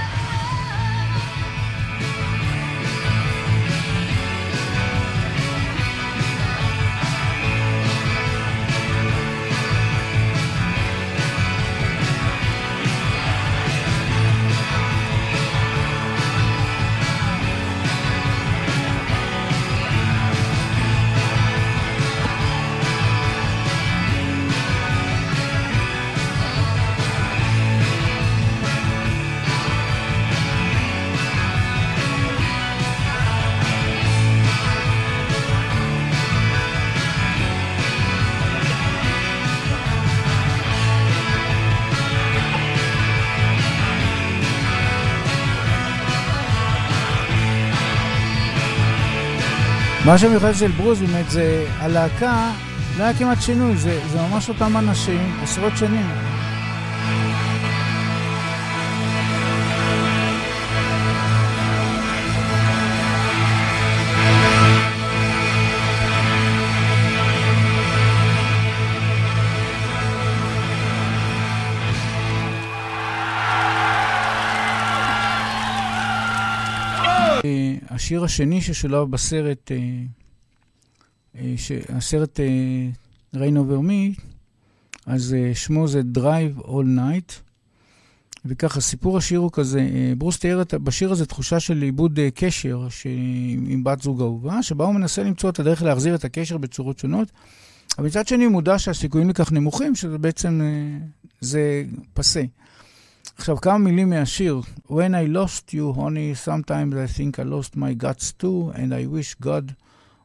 Speaker 3: מה שמיוחד של ברוס באמת זה הלהקה, לא היה כמעט שינוי, זה, זה ממש אותם אנשים, עשרות שנים. השיר השני ששולב בסרט, אה, אה, הסרט אה, Rain Over Me, אז שמו זה Drive All Night. וככה, סיפור השיר הוא כזה, ברוס תיאר בשיר הזה תחושה של איבוד קשר עם בת זוג אהובה, שבה הוא מנסה למצוא את הדרך להחזיר את הקשר בצורות שונות, אבל מצד שני הוא מודע שהסיכויים לכך נמוכים, שזה בעצם, זה פסה. עכשיו, כמה מילים מהשיר. When I lost you, honey, sometimes I think I lost my guts too, and I wish God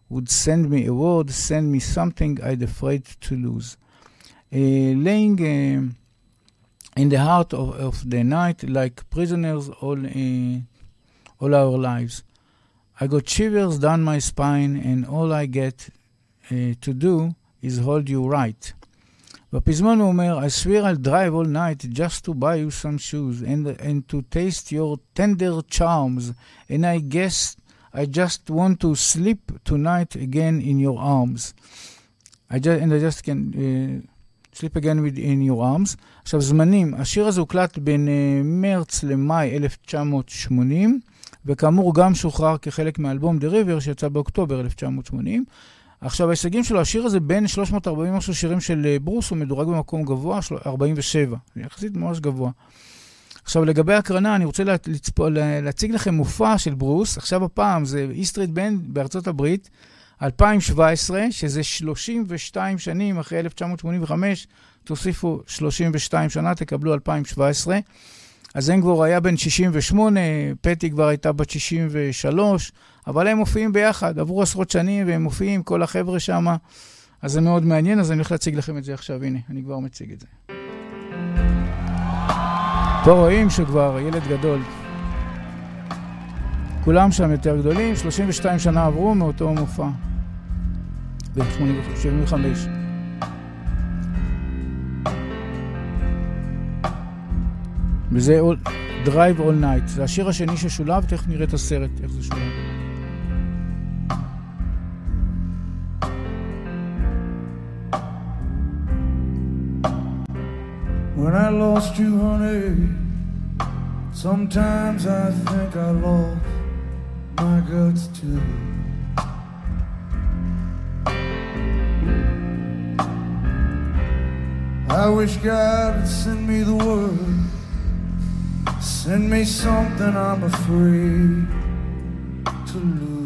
Speaker 3: would send me a word, send me something I'd afraid to lose. Uh, laying uh, in the heart of, of the night like prisoners all, uh, all our lives. I got shivers down my spine, and all I get uh, to do is hold you right. בפזמון הוא אומר, I swear I'll drive all night just to buy you some shoes and, and to taste your tender charms, and I guess I just want to sleep tonight again in your arms. I just, and I just can uh, sleep again with, in your arms.
Speaker 5: עכשיו, זמנים, השיר הזה הוקלט בין uh, מרץ למאי 1980, וכאמור גם שוחרר כחלק מאלבום The River שיצא באוקטובר 1980. עכשיו, ההישגים שלו, השיר הזה בין 340 משהו שירים של אה, ברוס, הוא מדורג במקום גבוה, 47, יחסית ממש גבוה. עכשיו, לגבי הקרנה, אני רוצה לצפ... להציג לכם מופע של ברוס. עכשיו הפעם זה איסטריט בנד בארצות הברית, 2017, שזה 32 שנים אחרי 1985, תוסיפו 32 שנה, תקבלו 2017. אז אנגבור היה בן 68, פטי כבר הייתה בת 63, אבל הם מופיעים ביחד, עברו עשרות שנים והם מופיעים, כל החבר'ה שם, אז זה מאוד מעניין, אז אני הולך להציג לכם את זה עכשיו, הנה, אני כבר מציג את זה. פה רואים שכבר ילד גדול. כולם שם יותר גדולים, 32 שנה עברו מאותו מופע, ב-75. וזה Drive All Night. זה השיר השני ששולב, תכף נראה את הסרט, איך זה שולב. When I lost you, honey, sometimes I think I lost my guts too. I wish God would send me the word Send me something I'm afraid to lose.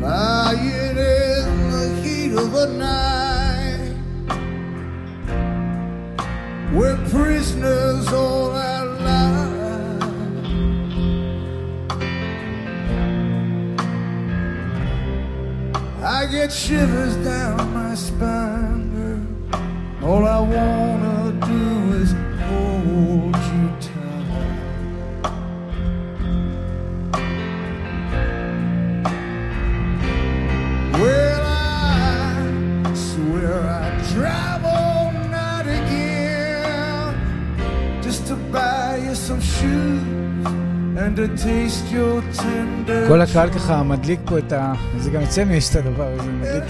Speaker 5: Lying in the heat of the night, we're prisoners all our lives. I get shivers down my spine. girl. All I wanna do is hold you tight. Well, I swear I'd drive all night again just to buy you some shoes. כל הקהל ככה מדליק פה את ה... זה גם יצא יש את הדבר הזה, מדליק...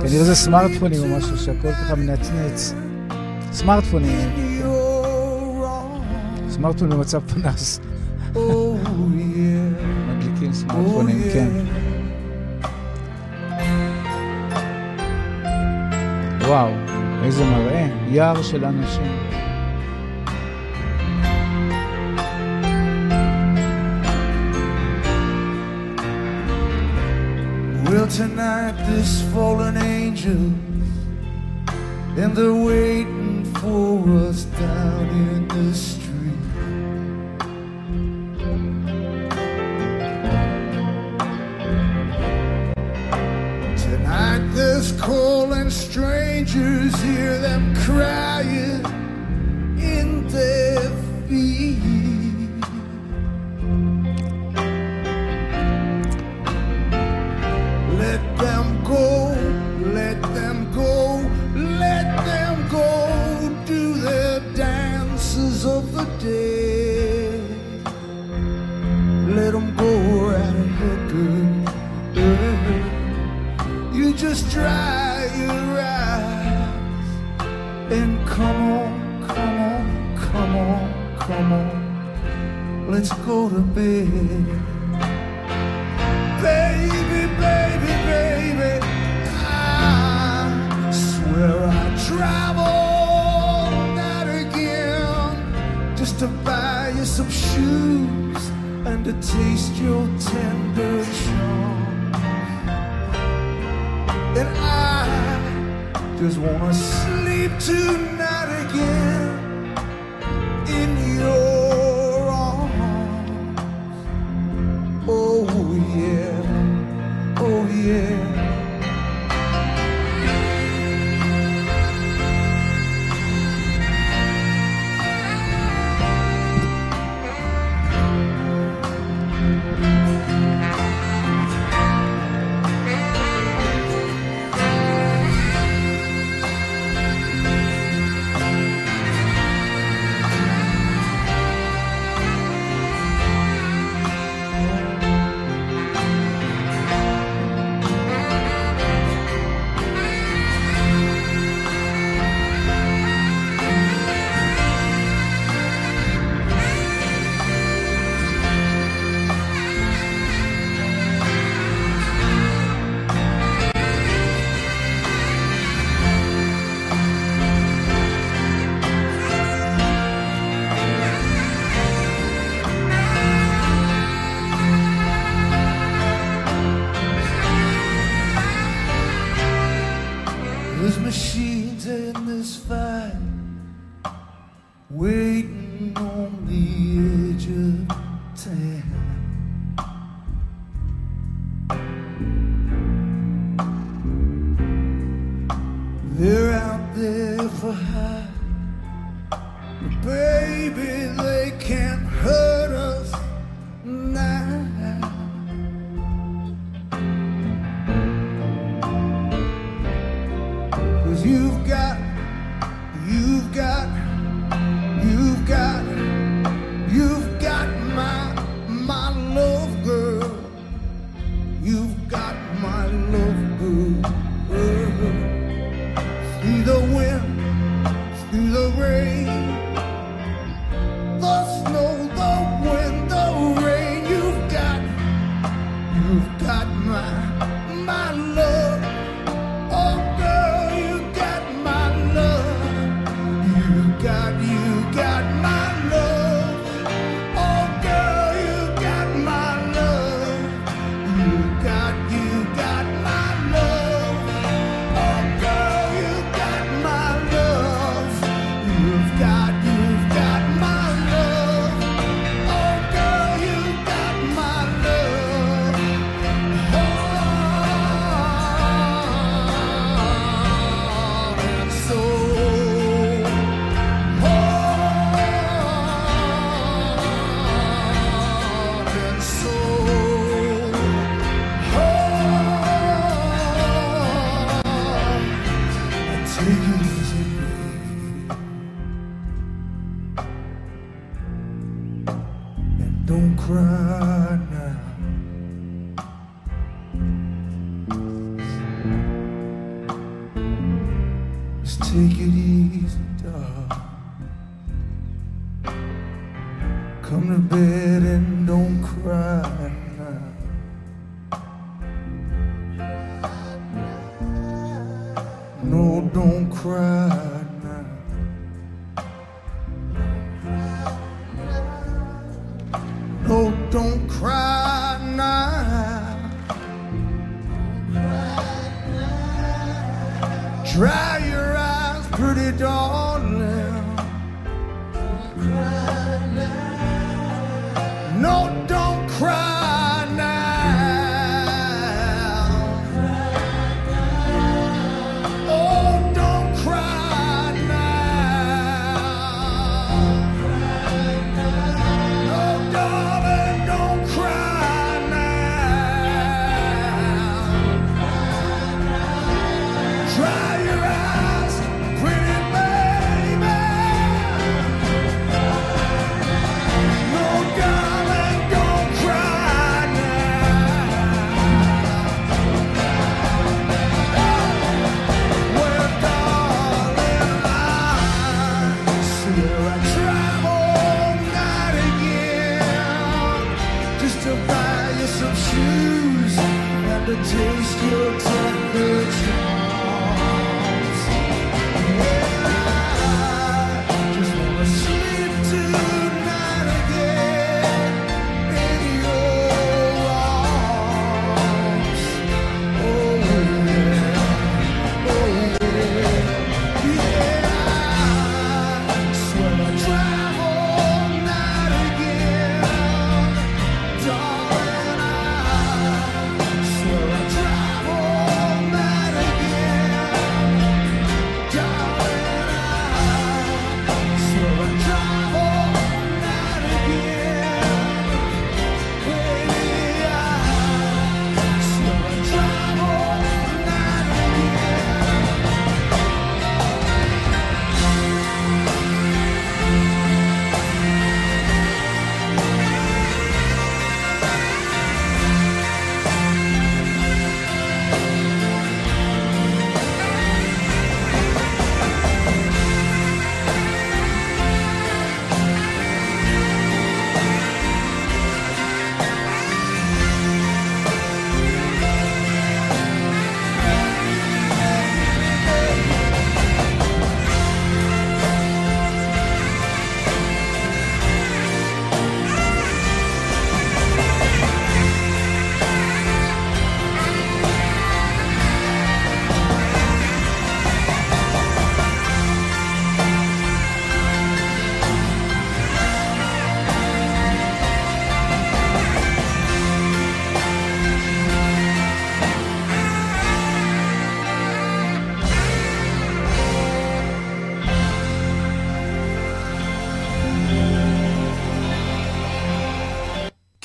Speaker 5: כנראה זה סמארטפונים או משהו שהכל ככה מנצנץ. סמארטפונים. סמארטפון במצב פנס. מדליקים סמארטפונים, כן. וואו, איזה מראה, יער של אנשים. Well, tonight this fallen angel, and they're waiting for us down in the street. Tonight there's calling strangers, hear them crying Baby, baby, baby, I swear i travel that again just to buy you some shoes and to taste your tender charm. And I just wanna sleep tonight.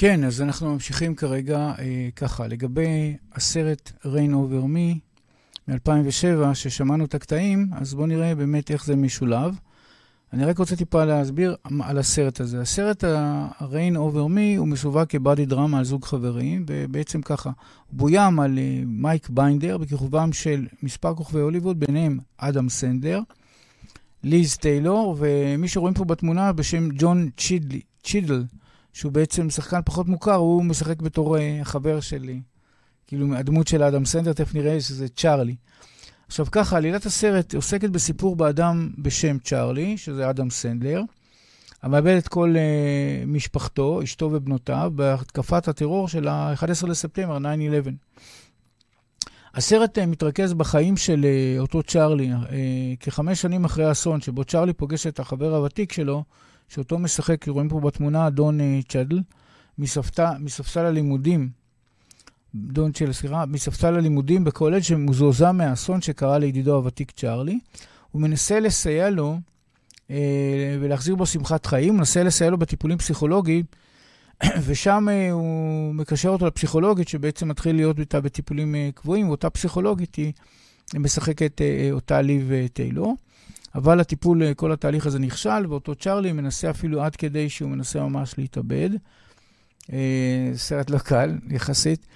Speaker 3: כן, אז אנחנו ממשיכים כרגע אה, ככה, לגבי הסרט Rain Over Me מ-2007, ששמענו את הקטעים, אז בואו נראה באמת איך זה משולב. אני רק רוצה טיפה להסביר על הסרט הזה. הסרט ה-Rain Over Me הוא מסווג כבאדי דרמה על זוג חברים, ובעצם ככה, הוא בוים על אה, מייק ביינדר בכיכובם של מספר כוכבי הוליווד, ביניהם אדם סנדר, ליז טיילור, ומי שרואים פה בתמונה בשם ג'ון צ'ידל, צ'ידל, שהוא בעצם שחקן פחות מוכר, הוא משחק בתור אה, החבר שלי, כאילו הדמות של אדם סנדר, תכף נראה שזה צ'ארלי. עכשיו ככה, עלילת הסרט עוסקת בסיפור באדם בשם צ'ארלי, שזה אדם סנדלר, המאבד את כל uh, משפחתו, אשתו ובנותיו, בהתקפת הטרור של ה-11 לספטמבר, 9-11. הסרט uh, מתרכז בחיים של uh, אותו צ'ארלי, uh, כחמש שנים אחרי האסון, שבו צ'ארלי פוגש את החבר הוותיק שלו, שאותו משחק, רואים פה בתמונה, אדון uh, צ'אדל, מספסל הלימודים דון צ'ל, סליחה, מספסל הלימודים בקולג' שמזועזע מהאסון שקרה לידידו הוותיק צ'ארלי. הוא מנסה לסייע לו אה, ולהחזיר בו שמחת חיים, הוא מנסה לסייע לו בטיפולים פסיכולוגיים, ושם אה, הוא מקשר אותו לפסיכולוגית, שבעצם מתחיל להיות איתה בטיפולים אה, קבועים, ואותה פסיכולוגית היא משחקת אה, אותה ליב אה, טיילור. אבל הטיפול, אה, כל התהליך הזה נכשל, ואותו צ'ארלי מנסה אפילו עד כדי שהוא מנסה ממש להתאבד. אה, סרט לא קל, יחסית.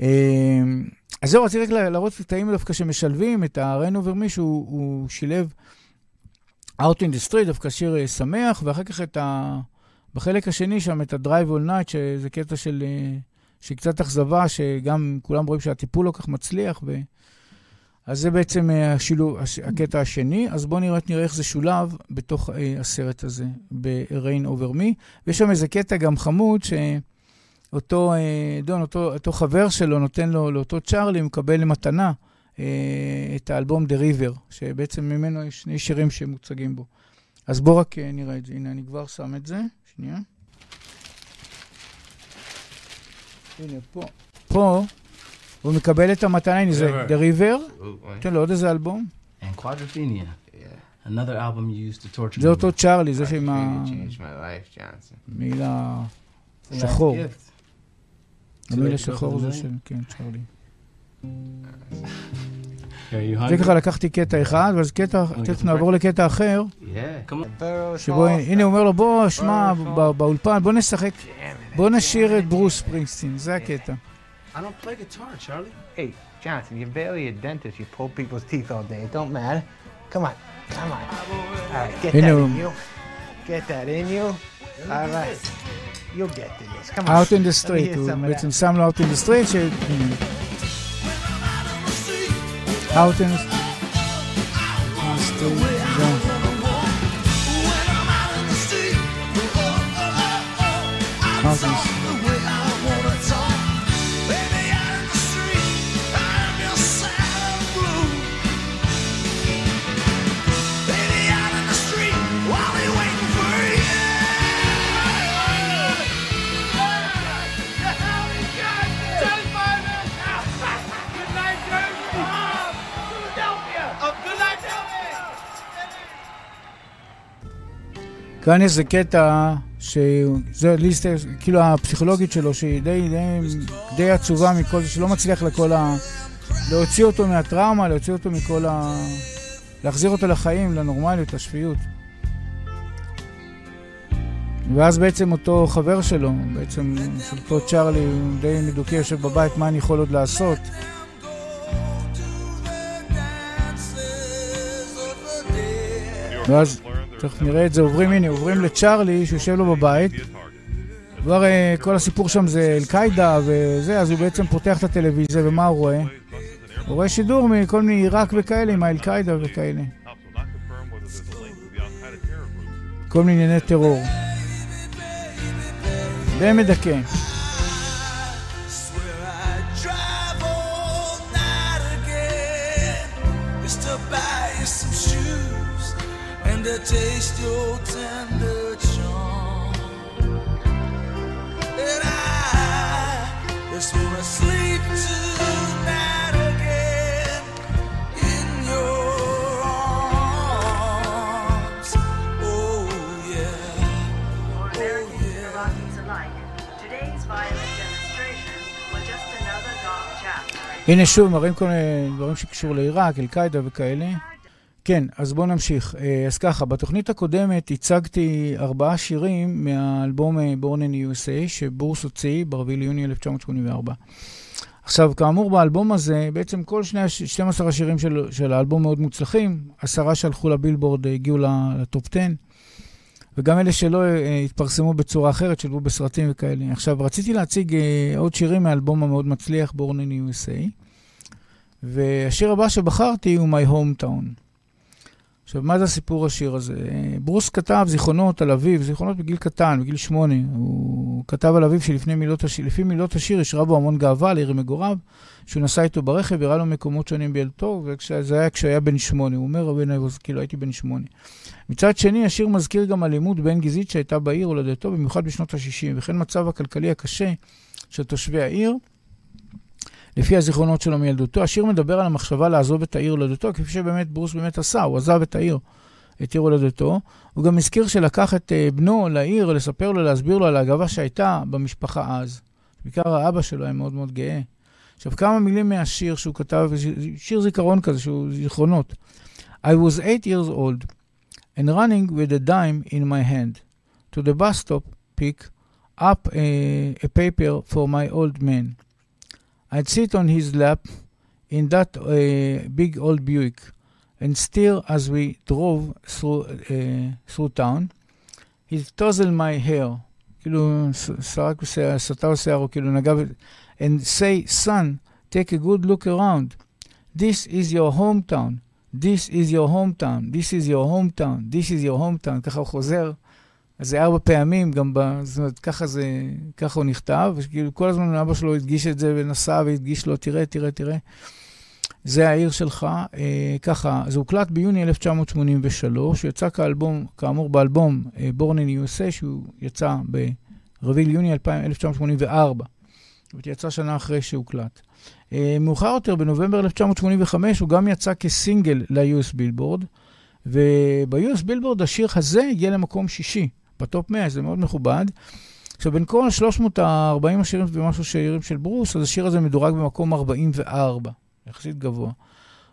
Speaker 3: אמ, אז זהו, רציתי רק להראות קטעים דווקא שמשלבים את ה-Rain Over Me, שהוא שילב Out in the Street, דווקא שיר אה, שמח, ואחר כך את ה... בחלק השני שם, את ה-Drive All Night, שזה קטע של... אה, שהיא קצת אכזבה, שגם כולם רואים שהטיפול לא כך מצליח, ו... אז זה בעצם אה, השילוב, הקטע השני. אז בואו נראה, נראה איך זה שולב בתוך הסרט הזה, ב-Rain Over Me. ויש שם איזה קטע גם חמוד, ש... אותו אה, דון, אותו, אותו חבר שלו נותן לו, לאותו צ'ארלי, מקבל למתנה אה, את האלבום The River, שבעצם ממנו יש שני שירים שמוצגים בו. אז בואו רק אה, נראה את זה. הנה, אני כבר שם את זה. שנייה. הנה, פה. פה הוא מקבל את המתנה, הנה זה The River. תן לו עוד איזה אלבום. זה אותו צ'ארלי, זה שעם המילה שחור. המילה שחור זה של, כן, צ'רלי. זה ככה לקחתי קטע אחד, ואז קטע, תכף נעבור לקטע אחר, שבו, הנה הוא אומר לו, בוא, שמע, באולפן, בוא נשחק, בוא נשאיר את ברוס ספרינגסטין, זה הקטע. I don't play guitar, Charlie. Hey, Johnson, you're barely a dentist. You pull people's teeth all day. It don't matter. Come on, come on. All right, get in that the, in you. Get that in you. All right. You'll get to this. Come on. Out in the street. do. With some samen out in the street. Je, mm. Out in the street. Yeah. Out in the street. כאן יש איזה קטע, שזה ליסט, כאילו הפסיכולוגית שלו, שהיא די, די, די עצובה מכל זה, שלא מצליח לכל ה... להוציא אותו מהטראומה, להוציא אותו מכל ה... להחזיר אותו לחיים, לנורמליות, לשפיות. ואז בעצם אותו חבר שלו, בעצם של אותו צ'ארלי, הוא די מדוכא, יושב בבית, מה אני יכול עוד לעשות? ואז תכף נראה את זה, עוברים, הנה, עוברים לצ'ארלי, שיושב לו בבית. כבר כל הסיפור שם זה אל-קאידה וזה, אז הוא בעצם פותח את הטלוויזיה, ומה הוא רואה? הוא רואה שידור מכל מיני עיראק וכאלה, עם האל-קאידה וכאלה. כל מיני ענייני טרור. די מדכא. taste your tender charm. And I just wanna sleep tonight again in your arms. Oh yeah. Oh yeah. הנה שוב מראים כל מיני דברים שקשור לעיראק, אל-קאידה וכאלה. כן, אז בואו נמשיך. אה, אז ככה, בתוכנית הקודמת הצגתי ארבעה שירים מהאלבום Born in USA, שבורס הוציא ב-4 ליוני 1984. עכשיו, כאמור, באלבום הזה, בעצם כל שני, 12 השירים של, של האלבום מאוד מוצלחים, עשרה שהלכו לבילבורד הגיעו לטופ 10, וגם אלה שלא uh, התפרסמו בצורה אחרת, שלבו בסרטים וכאלה. עכשיו, רציתי להציג עוד שירים מהאלבום המאוד מצליח, Born in USA, והשיר הבא שבחרתי הוא My Hometown. עכשיו, מה זה הסיפור השיר הזה? ברוס כתב זיכרונות על אביו, זיכרונות בגיל קטן, בגיל שמונה. הוא כתב על אביו שלפי מילות השיר, מילות השיר יש רבו המון גאווה לעיר מגוריו, שהוא נסע איתו ברכב, הראה לו מקומות שונים בילדו, וזה היה כשהיה בן שמונה. הוא אומר, נבוס, כאילו הייתי בן שמונה. מצד שני, השיר מזכיר גם אלימות בין גזעית שהייתה בעיר הולדתו, במיוחד בשנות ה-60, וכן מצב הכלכלי הקשה של תושבי העיר. לפי הזיכרונות שלו מילדותו. השיר מדבר על המחשבה לעזוב את העיר הולדתו, כפי שבאמת ברוס באמת עשה, הוא עזב את העיר, את עיר הולדתו. הוא גם הזכיר שלקח את uh, בנו לעיר, לספר לו, להסביר לו על הגאווה שהייתה במשפחה אז. בעיקר האבא שלו היה מאוד מאוד גאה. עכשיו, כמה מילים מהשיר שהוא כתב, שיר זיכרון כזה, שהוא זיכרונות. I was eight years old and running with a dime in my hand to the bus stop pick up a, a paper for my old man. I'd sit on his lap in that uh, big old Buick and steer as we drove through, uh, through town. He'd touzle my hair, כאילו סרק בשיער, סטר שערו, כאילו נגע ב... and say, son, take a good look around. This is your hometown. This is your hometown. This is your hometown. This is your hometown. ככה הוא חוזר אז זה ארבע פעמים, גם ב... זאת אומרת, ככה זה, ככה הוא נכתב, וכאילו כל הזמן אבא שלו הדגיש את זה ונסע והדגיש לו, תראה, תראה, תראה. זה העיר שלך, אה, ככה, זה הוקלט ביוני 1983, הוא יצא כאלבום, כאמור באלבום אה, Born in USA, שהוא יצא ב-4 ליוני 1984. זאת יצא שנה אחרי שהוקלט. אה, מאוחר יותר, בנובמבר 1985, הוא גם יצא כסינגל ל-US בילבורד, וב-US בילבורד השיר הזה הגיע למקום שישי. ב-Top 100, זה מאוד מכובד. עכשיו, בין כל 340 השירים ומשהו שירים של ברוס, אז השיר הזה מדורג במקום 44, יחסית גבוה.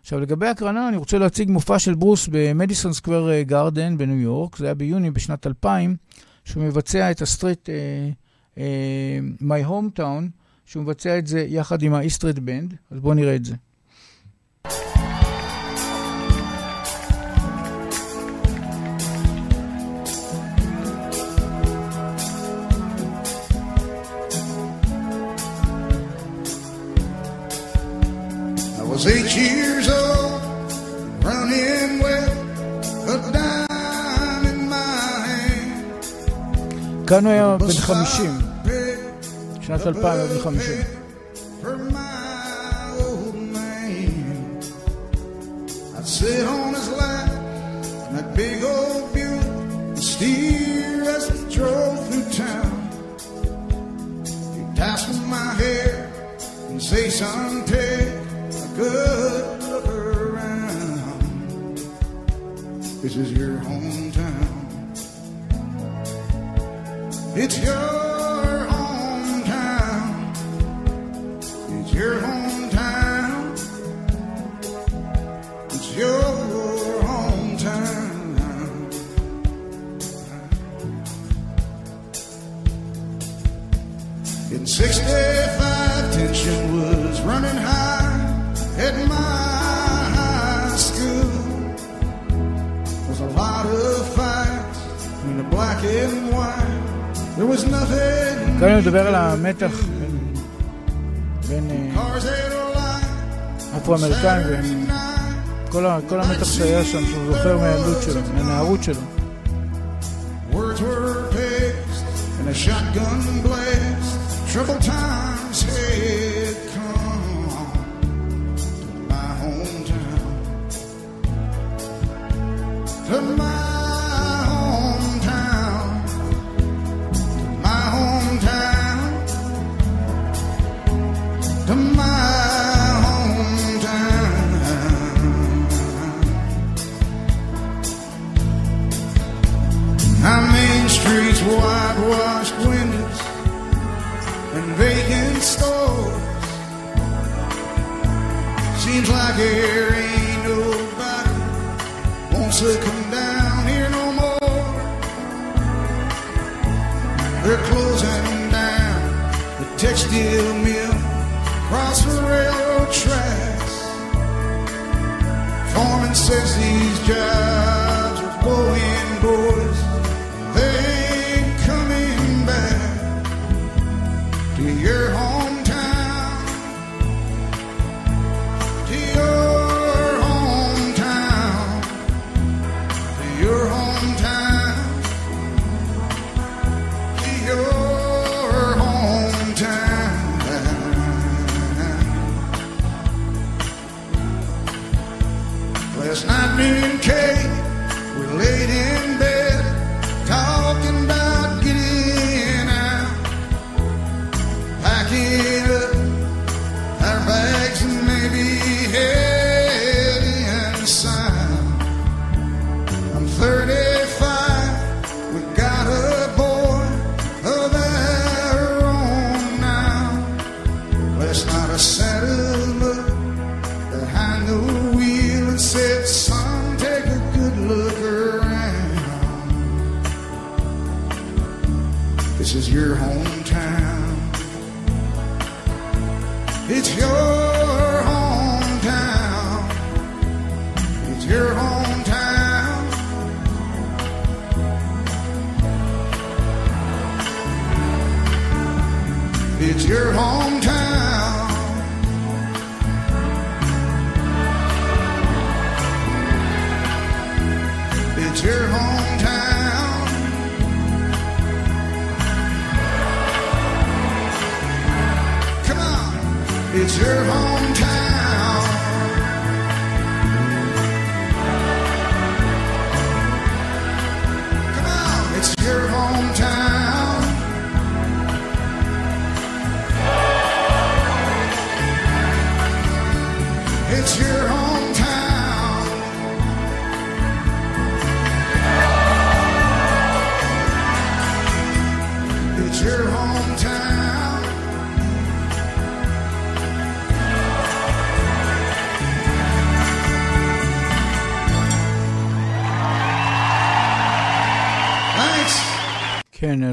Speaker 3: עכשיו, לגבי הקרנה, אני רוצה להציג מופע של ברוס במדיסון סקוור גארדן בניו יורק, זה היה ביוני בשנת 2000, שהוא מבצע את הסטריט uh, My Hometown, שהוא מבצע את זה יחד עם ה-E Street Band, אז בואו נראה את זה.
Speaker 5: was eight years old, running with a dime in my hand.
Speaker 3: כאן הוא היה בן 50, שנת 2000 היה בן 50.
Speaker 5: For my old man, I'd sit on his lap in that big old Buick and steer as we drove through town. He'd tassel my hair and say, son, take a Good look around. This is your hometown.
Speaker 3: הוא מדבר על המתח בין, אה. אפרו-אמריקאים וכל המתח שהיה שם, שהוא זוכר מהילדות שלו, מהנערות שלו.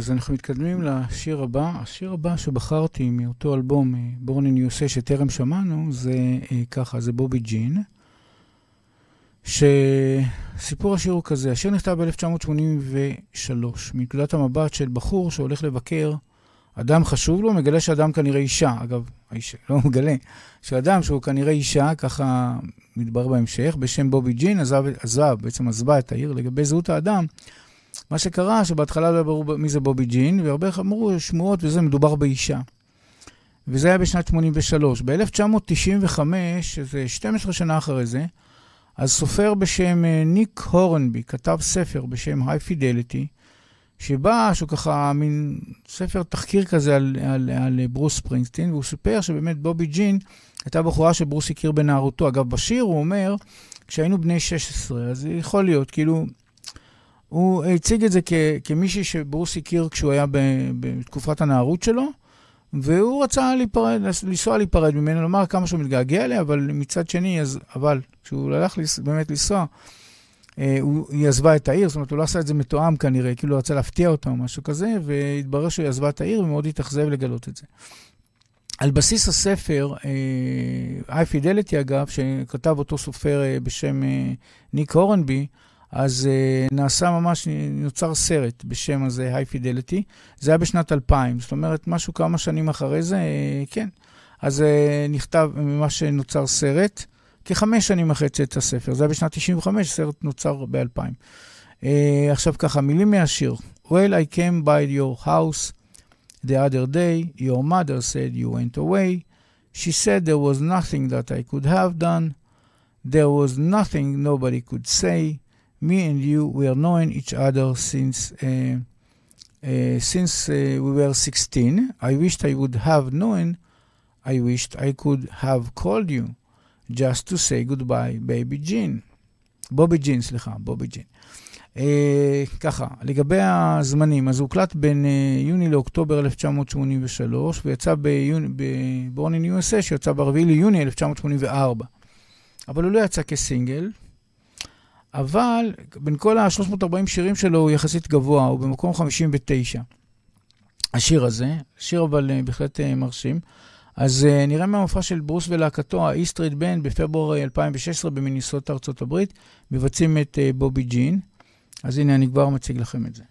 Speaker 3: אז אנחנו מתקדמים לשיר הבא. השיר הבא שבחרתי מאותו אלבום, בורן אין יוסה, שטרם שמענו, זה אה, ככה, זה בובי ג'ין. שסיפור השיר הוא כזה, השיר נכתב ב-1983, מנקודת המבט של בחור שהולך לבקר אדם חשוב לו, מגלה שאדם כנראה אישה. אגב, האיש לא מגלה, שאדם שהוא כנראה אישה, ככה מתברר בהמשך, בשם בובי ג'ין, עזב, עזב, בעצם עזבה את העיר לגבי זהות האדם. מה שקרה, שבהתחלה לא ברור מי זה בובי ג'ין, והרבה אמרו שמועות וזה, מדובר באישה. וזה היה בשנת 83. ב-1995, שזה 12 שנה אחרי זה, אז סופר בשם אה, ניק הורנבי כתב ספר בשם היי פידליטי, שבא, שהוא ככה מין ספר תחקיר כזה על, על, על ברוס ספרינגסטין, והוא סיפר שבאמת בובי ג'ין הייתה בחורה שברוס הכיר בנערותו. אגב, בשיר הוא אומר, כשהיינו בני 16, אז יכול להיות, כאילו, הוא הציג את זה כ, כמישהי שברוס הכיר כשהוא היה ב, בתקופת הנערות שלו, והוא רצה להיפרד, לנסוע להיפרד ממנו, לומר כמה שהוא מתגעגע אליה, אבל מצד שני, אז, אבל כשהוא הלך לס, באמת לנסוע, אה, הוא, היא עזבה את העיר, זאת אומרת, הוא לא עשה את זה מתואם כנראה, כאילו הוא רצה להפתיע אותה או משהו כזה, והתברר שהוא עזבה את העיר ומאוד התאכזב לגלות את זה. על בסיס הספר, היי uh, פידליטי אגב, שכתב אותו סופר uh, בשם uh, ניק הורנבי, אז uh, נעשה ממש, נוצר סרט בשם הזה, היי פידליטי. זה היה בשנת 2000, זאת אומרת, משהו כמה שנים אחרי זה, uh, כן. אז uh, נכתב, ממש נוצר סרט, כחמש שנים אחרי צאת הספר. זה היה בשנת 95, סרט נוצר ב-2000. Uh, עכשיו ככה, מילים מהשיר. Well, I came by your house the other day. Your mother said you went away. She said there was nothing that I could have done. There was nothing nobody could say. Me and you were knowing each other since uh, uh, since uh, we were 16. I wished I would have known. I wished I could have called you just to say goodbye, baby Jean. בובי ג'ין, סליחה, בובי ג'ין. Uh, ככה, לגבי הזמנים, אז הוקלט בין uh, יוני לאוקטובר 1983, ויצא ב-Born in USA, שיצא ב-4 ליוני 1984.
Speaker 5: אבל הוא לא יצא כסינגל. אבל בין כל ה-340 שירים שלו הוא יחסית גבוה, הוא במקום 59. השיר הזה, שיר אבל uh, בהחלט uh, מרשים. אז uh, נראה מהמופע של ברוס ולהקתו, Street Band, בפברואר 2016 במיניסות ארצות הברית, מבצעים את בובי ג'ין. אז הנה, אני כבר מציג לכם את זה.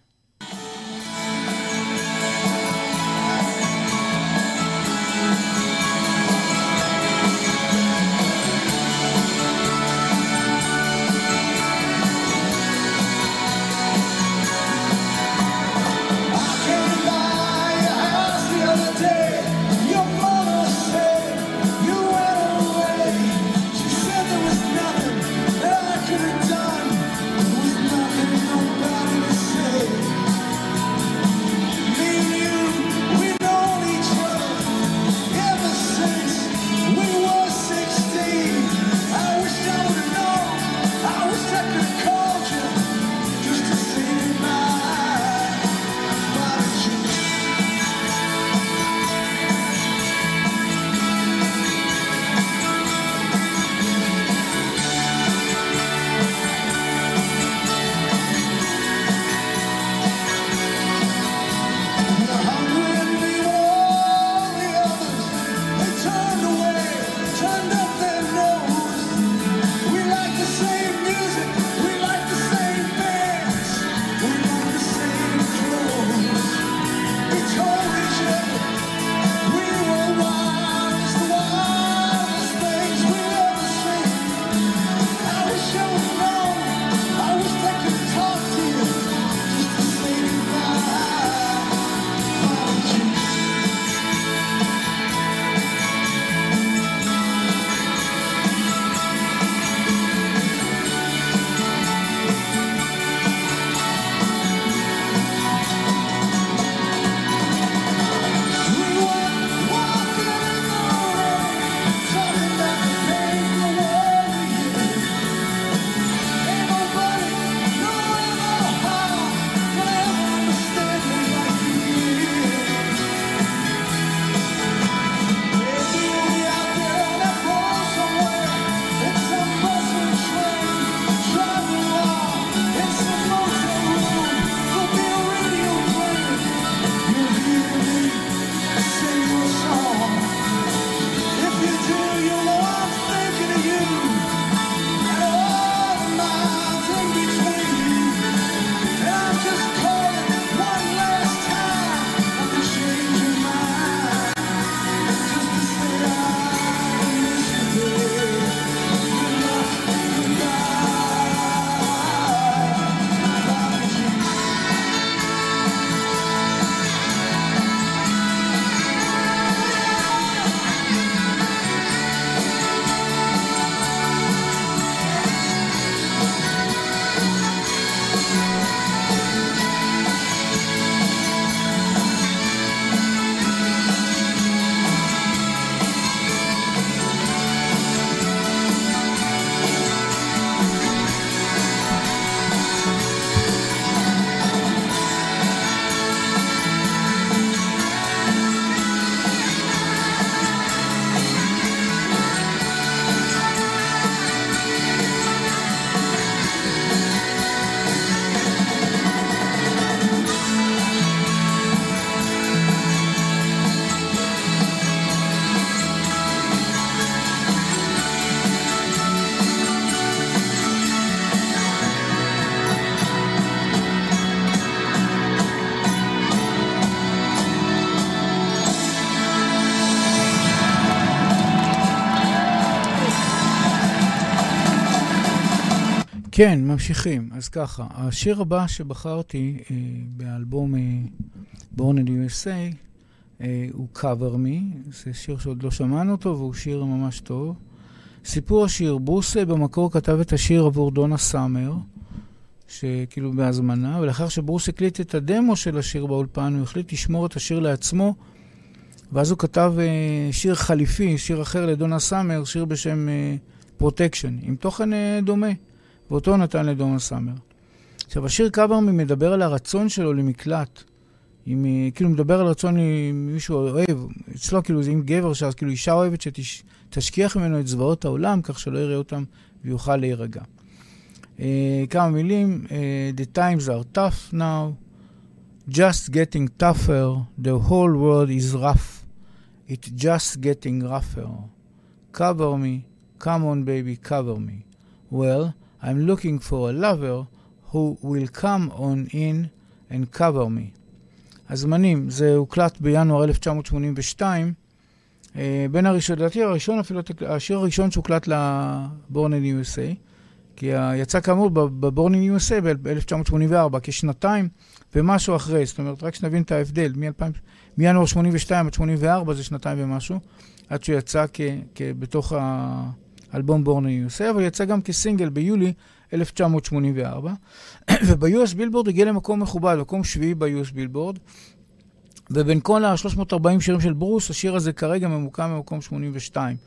Speaker 5: כן, ממשיכים. אז ככה, השיר הבא שבחרתי אה, באלבום אה, Born in USA אה, הוא Cover Me, זה שיר שעוד לא שמענו אותו והוא שיר ממש טוב. סיפור השיר, ברוס אה, במקור כתב את השיר עבור דונה סאמר, שכאילו בהזמנה, ולאחר שברוס הקליט את הדמו של השיר באולפן, הוא החליט לשמור את השיר לעצמו, ואז הוא כתב אה, שיר חליפי, שיר אחר לדונה סאמר, שיר בשם Protection, עם תוכן אה, דומה. ואותו נתן לדונה סאמר. עכשיו, השיר Cover Me מדבר על הרצון שלו למקלט.
Speaker 3: אם כאילו מדבר על רצון עם מישהו אוהב, אצלו כאילו זה עם גבר, שאז כאילו אישה אוהבת שתשכיח ממנו את זוועות העולם, כך שלא יראה אותם ויוכל להירגע. Uh, כמה מילים, uh, The times are tough now, just getting tougher, the whole world is rough, it's just getting rougher. Cover me, come on baby, cover me. Well, I'm looking for a lover who will come on in and cover me. הזמנים, זה הוקלט בינואר 1982. אה, בין הראשון, לדעתי הראשון אפילו, השיר הראשון שהוקלט ל-Born in USA, כי יצא כאמור ב-Born in USA ב-1984, כשנתיים ומשהו אחרי, זאת אומרת, רק שנבין את ההבדל, מינואר 82 עד 84 זה שנתיים ומשהו, עד שהוא יצא בתוך האלבום Born USA, אבל יצא גם כסינגל ביולי 1984, וב-US בילבורד הגיע למקום מכובד, מקום שביעי ב-US בילבורד, ובין כל ה-340 שירים של ברוס, השיר הזה כרגע ממוקם במקום 82.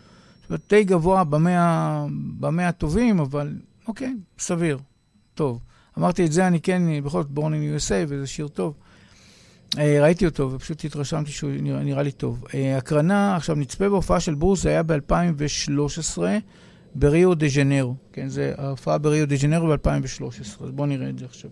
Speaker 3: זאת אומרת, די גבוה במאה הטובים, אבל אוקיי, סביר, טוב. אמרתי את זה, אני כן, בכל זאת, Born USA, וזה שיר טוב. אה, ראיתי אותו, ופשוט התרשמתי שהוא נראה, נראה לי טוב. אה, הקרנה, עכשיו נצפה בהופעה של ברוס, זה היה ב-2013. בריו דה ז'נרו. כן, זה ההופעה בריו דה ז'נרו ב-2013. אז בואו נראה את זה עכשיו.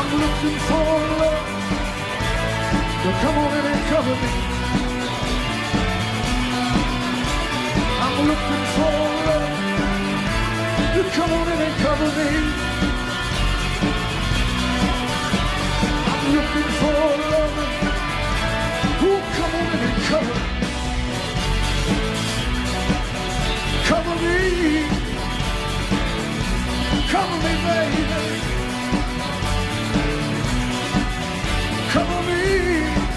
Speaker 5: i'm looking for love. Come on and cover me. I'm looking for love. You come on in and cover me. I'm looking for love. Cover, cover me, cover me, baby, cover me.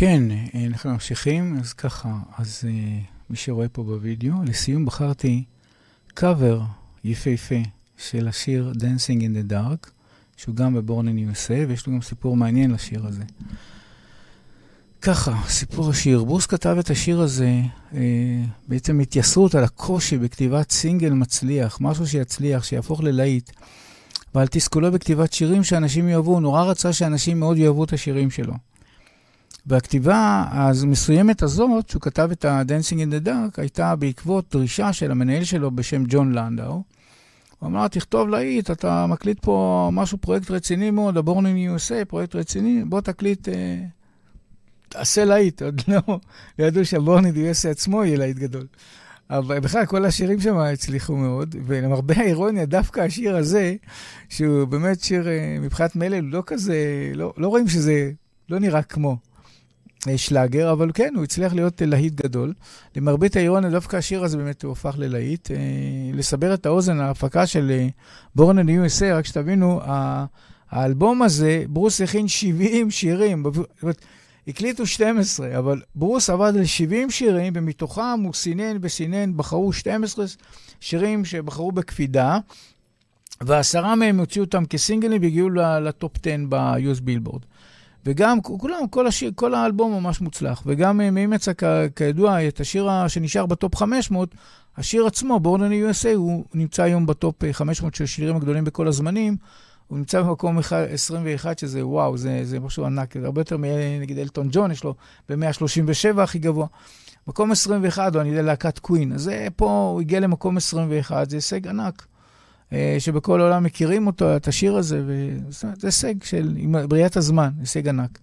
Speaker 3: כן, אנחנו ממשיכים, אז ככה, אז uh, מי שרואה פה בווידאו, לסיום בחרתי קאבר יפהפה של השיר Dancing in the Dark, שהוא גם בבורן in USA, ויש לו גם סיפור מעניין לשיר הזה. ככה, סיפור השיר. ברוס כתב את השיר הזה אה, בעצם התייסרות על הקושי בכתיבת סינגל מצליח, משהו שיצליח, שיהפוך ללהיט, ועל תסכולו בכתיבת שירים שאנשים יאהבו. הוא נורא רצה שאנשים מאוד יאהבו את השירים שלו. והכתיבה המסוימת הזאת, שהוא כתב את ה-Dancing in the Dark, הייתה בעקבות דרישה של המנהל שלו בשם ג'ון לנדאו. הוא אמר, תכתוב להיט, אתה מקליט פה משהו, פרויקט רציני מאוד, ה-Born in USA, פרויקט רציני, בוא תקליט, אה, תעשה להיט. עוד לא, לא ידעו שה-Born in USA עצמו יהיה להיט גדול. אבל בכלל, כל השירים שם הצליחו מאוד, ולמרבה האירוניה, דווקא השיר הזה, שהוא באמת שיר אה, מבחינת מלל, לא כזה, לא, לא רואים שזה, לא נראה כמו. שלאגר, אבל כן, הוא הצליח להיות להיט גדול. למרבית האירוניה, דווקא השיר הזה באמת הוא הפך ללהיט. אה, לסבר את האוזן, ההפקה של Born in the USA, רק שתבינו, האלבום הזה, ברוס הכין 70 שירים. הקליטו 12, אבל ברוס עבד על 70 שירים, ומתוכם הוא סינן וסינן, בחרו 12 שירים שבחרו בקפידה, ועשרה מהם הוציאו אותם כסינגלים והגיעו ל-Top 10 ב-US בילבורד. וגם, כולם, כל, השיר, כל האלבום ממש מוצלח. וגם אה, נמצא, כידוע, את השיר שנשאר ב-Top 500, השיר עצמו, Born in the USA, הוא נמצא היום ב-Top 500 של השירים הגדולים בכל הזמנים. הוא נמצא במקום 21, שזה וואו, זה, זה משהו ענק, זה הרבה יותר מנגיד אלטון ג'ון, יש לו ב-137 הכי גבוה. מקום 21, או אני יודע, להקת קווין. אז זה פה, הוא הגיע למקום 21, זה הישג ענק. אה, שבכל העולם מכירים אותו, את השיר הזה, וזה הישג של בריאת הזמן, הישג ענק.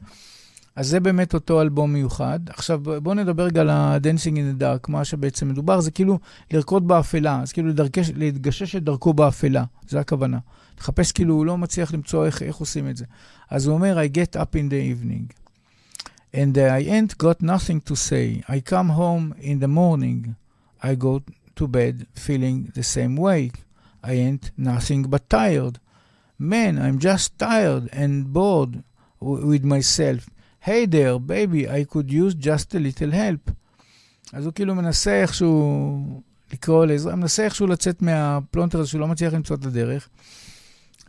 Speaker 3: אז זה באמת אותו אלבום מיוחד. עכשיו, בואו נדבר רגע על ה-Dancing in the Dark, מה שבעצם מדובר, זה כאילו לרקוד באפלה, אז כאילו לדרכש, להתגשש את דרכו באפלה, זה הכוונה. לחפש כאילו, הוא לא מצליח למצוא איך, איך עושים את זה. אז הוא אומר, I get up in the evening, and I ain't got nothing to say. I come home in the morning, I go to bed feeling the same way. I ain't nothing but tired. Man, I'm just tired and bored with myself. Hey there, baby, I could use just a little help. אז הוא כאילו מנסה איכשהו לקרוא לעזרה, מנסה איכשהו לצאת מהפלונטר הזה שהוא לא מצליח למצוא את הדרך.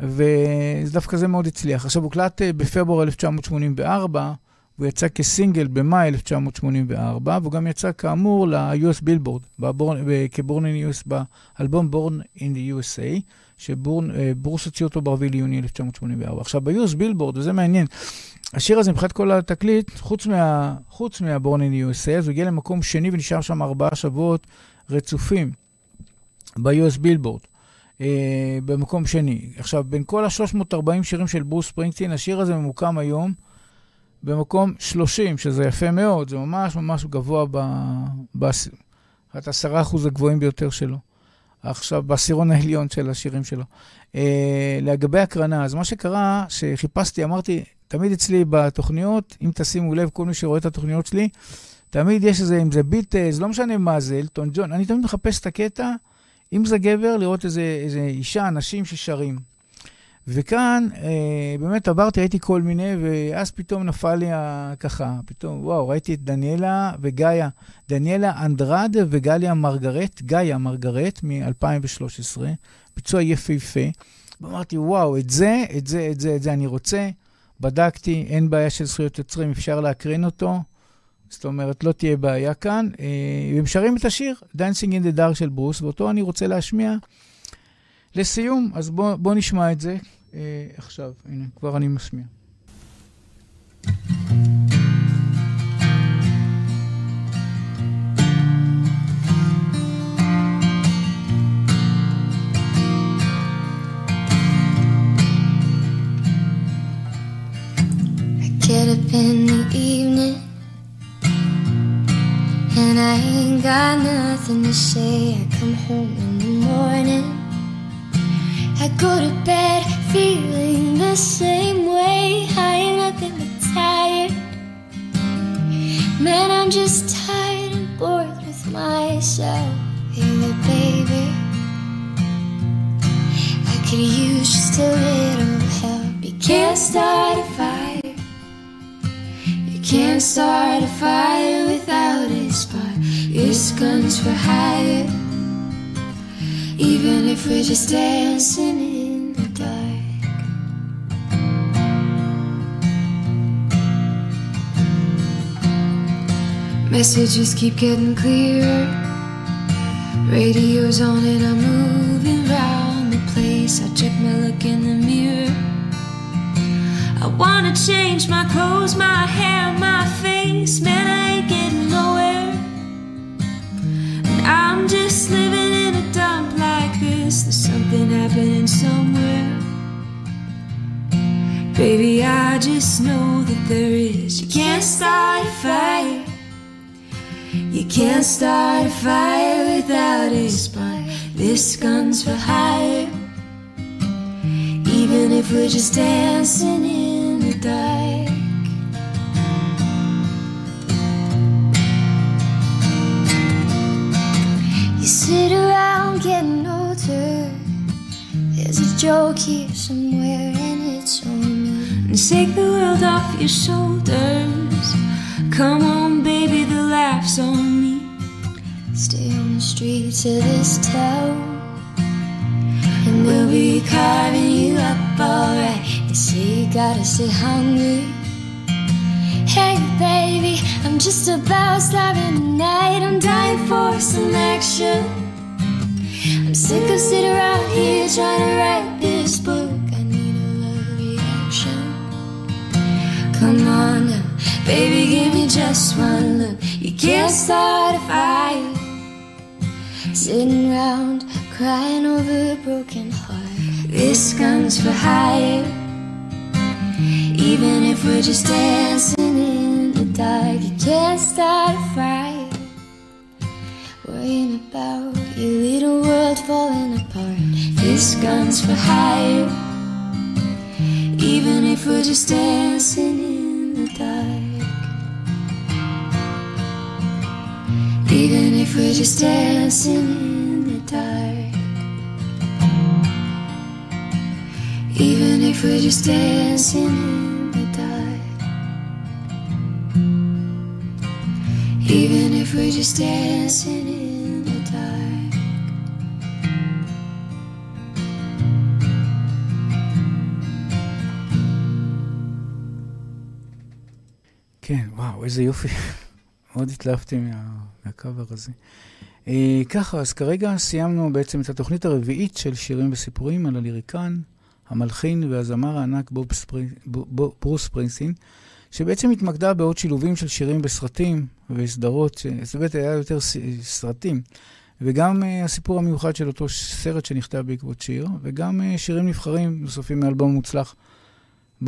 Speaker 3: ודווקא זה מאוד הצליח. עכשיו, הוקלט אה, בפברואר 1984, הוא יצא כסינגל במאי 1984, והוא גם יצא כאמור ל-US בילבורד, כבורן אין US, באלבום בורן אין the USA, שברוס הוציא אותו ב-4 ליוני 1984. עכשיו, ב-US בילבורד, וזה מעניין, השיר הזה מבחינת כל התקליט, חוץ, מה, חוץ מהבורן אין USA, אז הוא הגיע למקום שני ונשאר שם ארבעה שבועות רצופים ב-US בילבורד. אה, במקום שני. עכשיו, בין כל ה-340 שירים של ברוס ספרינגסטין, השיר הזה ממוקם היום במקום 30, שזה יפה מאוד, זה ממש ממש גבוה, באחת עשרה אחוז הגבוהים ביותר שלו. עכשיו, בעשירון העליון של השירים שלו. Uh, לגבי הקרנה, אז מה שקרה, שחיפשתי, אמרתי, תמיד אצלי בתוכניות, אם תשימו לב, כל מי שרואה את התוכניות שלי, תמיד יש איזה, אם זה ביטלס, לא משנה מה זה, אלטון ג'ון, אני תמיד מחפש את הקטע, אם זה גבר, לראות איזה, איזה אישה, אנשים ששרים. וכאן אה, באמת עברתי, הייתי כל מיני, ואז פתאום נפל לי ככה, פתאום, וואו, ראיתי את דניאלה וגאיה, דניאלה אנדרד וגליה מרגרט, גאיה מרגרט מ-2013, ביצוע יפהפה. ואמרתי, וואו, את זה, את זה, את זה, את זה אני רוצה. בדקתי, אין בעיה של זכויות יוצרים, אפשר להקרין אותו. זאת אומרת, לא תהיה בעיה כאן. אה, והם שרים את השיר, Dancing in the Dark של ברוס, ואותו אני רוצה להשמיע. לסיום, אז בואו בוא נשמע את זה אה, עכשיו. הנה, כבר אני משמיע. Get up in the evening And I ain't got nothing to say I come home in the morning I go to bed feeling the same way. I ain't nothing but tired. Man, I'm just tired and bored with myself. Hey, baby, I could use just a little help. You can't start a fire, you
Speaker 7: can't start a fire without a spark. Your gun's were hire. Even if we're just dancing in the dark. Messages keep getting clearer. Radio's on and I'm moving round the place. I check my look in the mirror. I wanna change my clothes, my hair, my face. Man, I ain't getting nowhere. And I'm just living in a dump this. There's something happening somewhere. Baby, I just know that there is. You can't start a fire. You can't start a fire without a spark. This gun's for hire. Even if we're just dancing in the dark. You sit around getting older. There's a joke here somewhere, and it's on me. And take the world off your shoulders. Come on, baby, the laughs on me. Stay on the streets of this town. And we'll be carving you up alright. You say you gotta stay hungry. Hey, baby, I'm just about starving tonight. I'm dying for some action. I'm sick of sitting around here trying to write this book. I need a love reaction. Come on now, baby, give me just one look. You can't start a fire. Sitting around crying over a broken heart. This gun's for hire. Even if we're just dancing in the dark, you can't start a fire. Worrying about your little world falling apart. This gun's for hire. Even if we're just dancing in the dark. Even if we're just dancing if we're just dancing in the dark. Even if we're just dancing in the dark.
Speaker 3: כן, וואו, איזה יופי. מאוד התלהבתי מה, מהקאבר הזה. אה, ככה, אז כרגע סיימנו בעצם את התוכנית הרביעית של שירים וסיפורים על הליריקן, המלחין והזמר הענק בוב ספרינג, בוב, ברוס ספרינגסטין, שבעצם התמקדה בעוד שילובים של שירים בסרטים וסדרות, זה באמת היה יותר סרטים, וגם uh, הסיפור המיוחד של אותו סרט שנכתב בעקבות שיר, וגם uh, שירים נבחרים נוספים מאלבום מוצלח.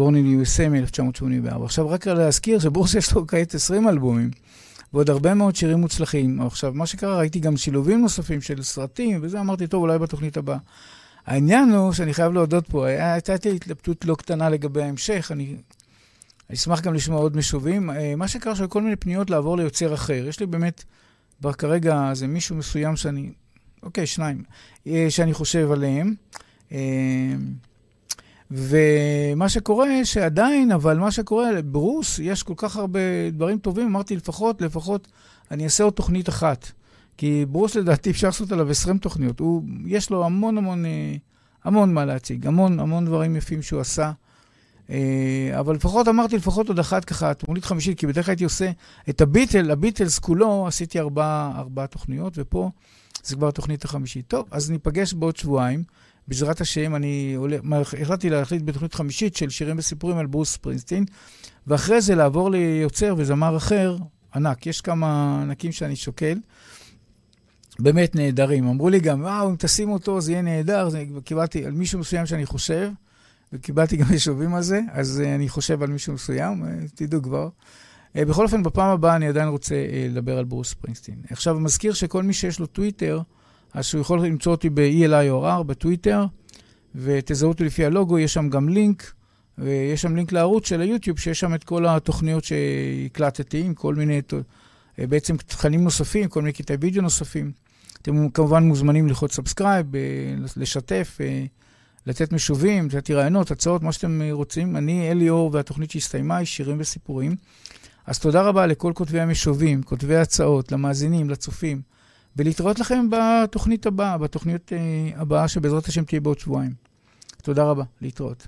Speaker 3: אין USA מ-1984. עכשיו, רק להזכיר שבורס יש לו כעת 20 אלבומים, ועוד הרבה מאוד שירים מוצלחים. עכשיו, מה שקרה, ראיתי גם שילובים נוספים של סרטים, וזה אמרתי, טוב, אולי בתוכנית הבאה. העניין הוא שאני חייב להודות פה, הייתה לי התלבטות לא קטנה לגבי ההמשך, אני אשמח גם לשמוע עוד משובים. מה שקרה, שהיו כל מיני פניות לעבור ליוצר אחר. יש לי באמת, כרגע זה מישהו מסוים שאני, אוקיי, שניים, שאני חושב עליהם. ומה שקורה, שעדיין, אבל מה שקורה, ברוס, יש כל כך הרבה דברים טובים, אמרתי, לפחות, לפחות, אני אעשה עוד תוכנית אחת. כי ברוס, לדעתי, אפשר לעשות עליו 20 תוכניות. הוא, יש לו המון המון, המון מה להציג, המון המון דברים יפים שהוא עשה. אבל לפחות, אמרתי, לפחות עוד אחת ככה, תמונית חמישית, כי בדרך כלל הייתי עושה את הביטל, הביטלס כולו, עשיתי ארבע, ארבע תוכניות, ופה זה כבר התוכנית החמישית. טוב, אז ניפגש בעוד שבועיים. בעזרת השם, אני החלטתי להחליט בתוכנית חמישית של שירים וסיפורים על ברוס ספרינסטין, ואחרי זה לעבור ליוצר וזמר אחר, ענק. יש כמה ענקים שאני שוקל, באמת נהדרים. אמרו לי גם, וואו, אם תשים אותו זה יהיה נהדר. זה, קיבלתי על מישהו מסוים שאני חושב, וקיבלתי גם ישובים על זה, אז uh, אני חושב על מישהו מסוים, uh, תדעו כבר. Uh, בכל אופן, בפעם הבאה אני עדיין רוצה uh, לדבר על ברוס ספרינסטין. עכשיו, מזכיר שכל מי שיש לו טוויטר, אז שהוא יכול למצוא אותי ב-ELIOR בטוויטר, ותזהו אותי לפי הלוגו, יש שם גם לינק, ויש שם לינק לערוץ של היוטיוב, שיש שם את כל התוכניות שהקלטתי, עם כל מיני, בעצם תכנים נוספים, כל מיני קטעי וידאו נוספים. אתם כמובן מוזמנים ללחוץ subscribe, לשתף, לתת משובים, לתת רעיונות, הצעות, מה שאתם רוצים. אני אלי אור, והתוכנית שהסתיימה היא שירים וסיפורים. אז תודה רבה לכל כותבי המשובים, כותבי ההצעות, למאזינים, לצופים, ולהתראות לכם בתוכנית הבאה, בתוכנית אה, הבאה שבעזרת השם תהיה בעוד שבועיים. תודה רבה, להתראות.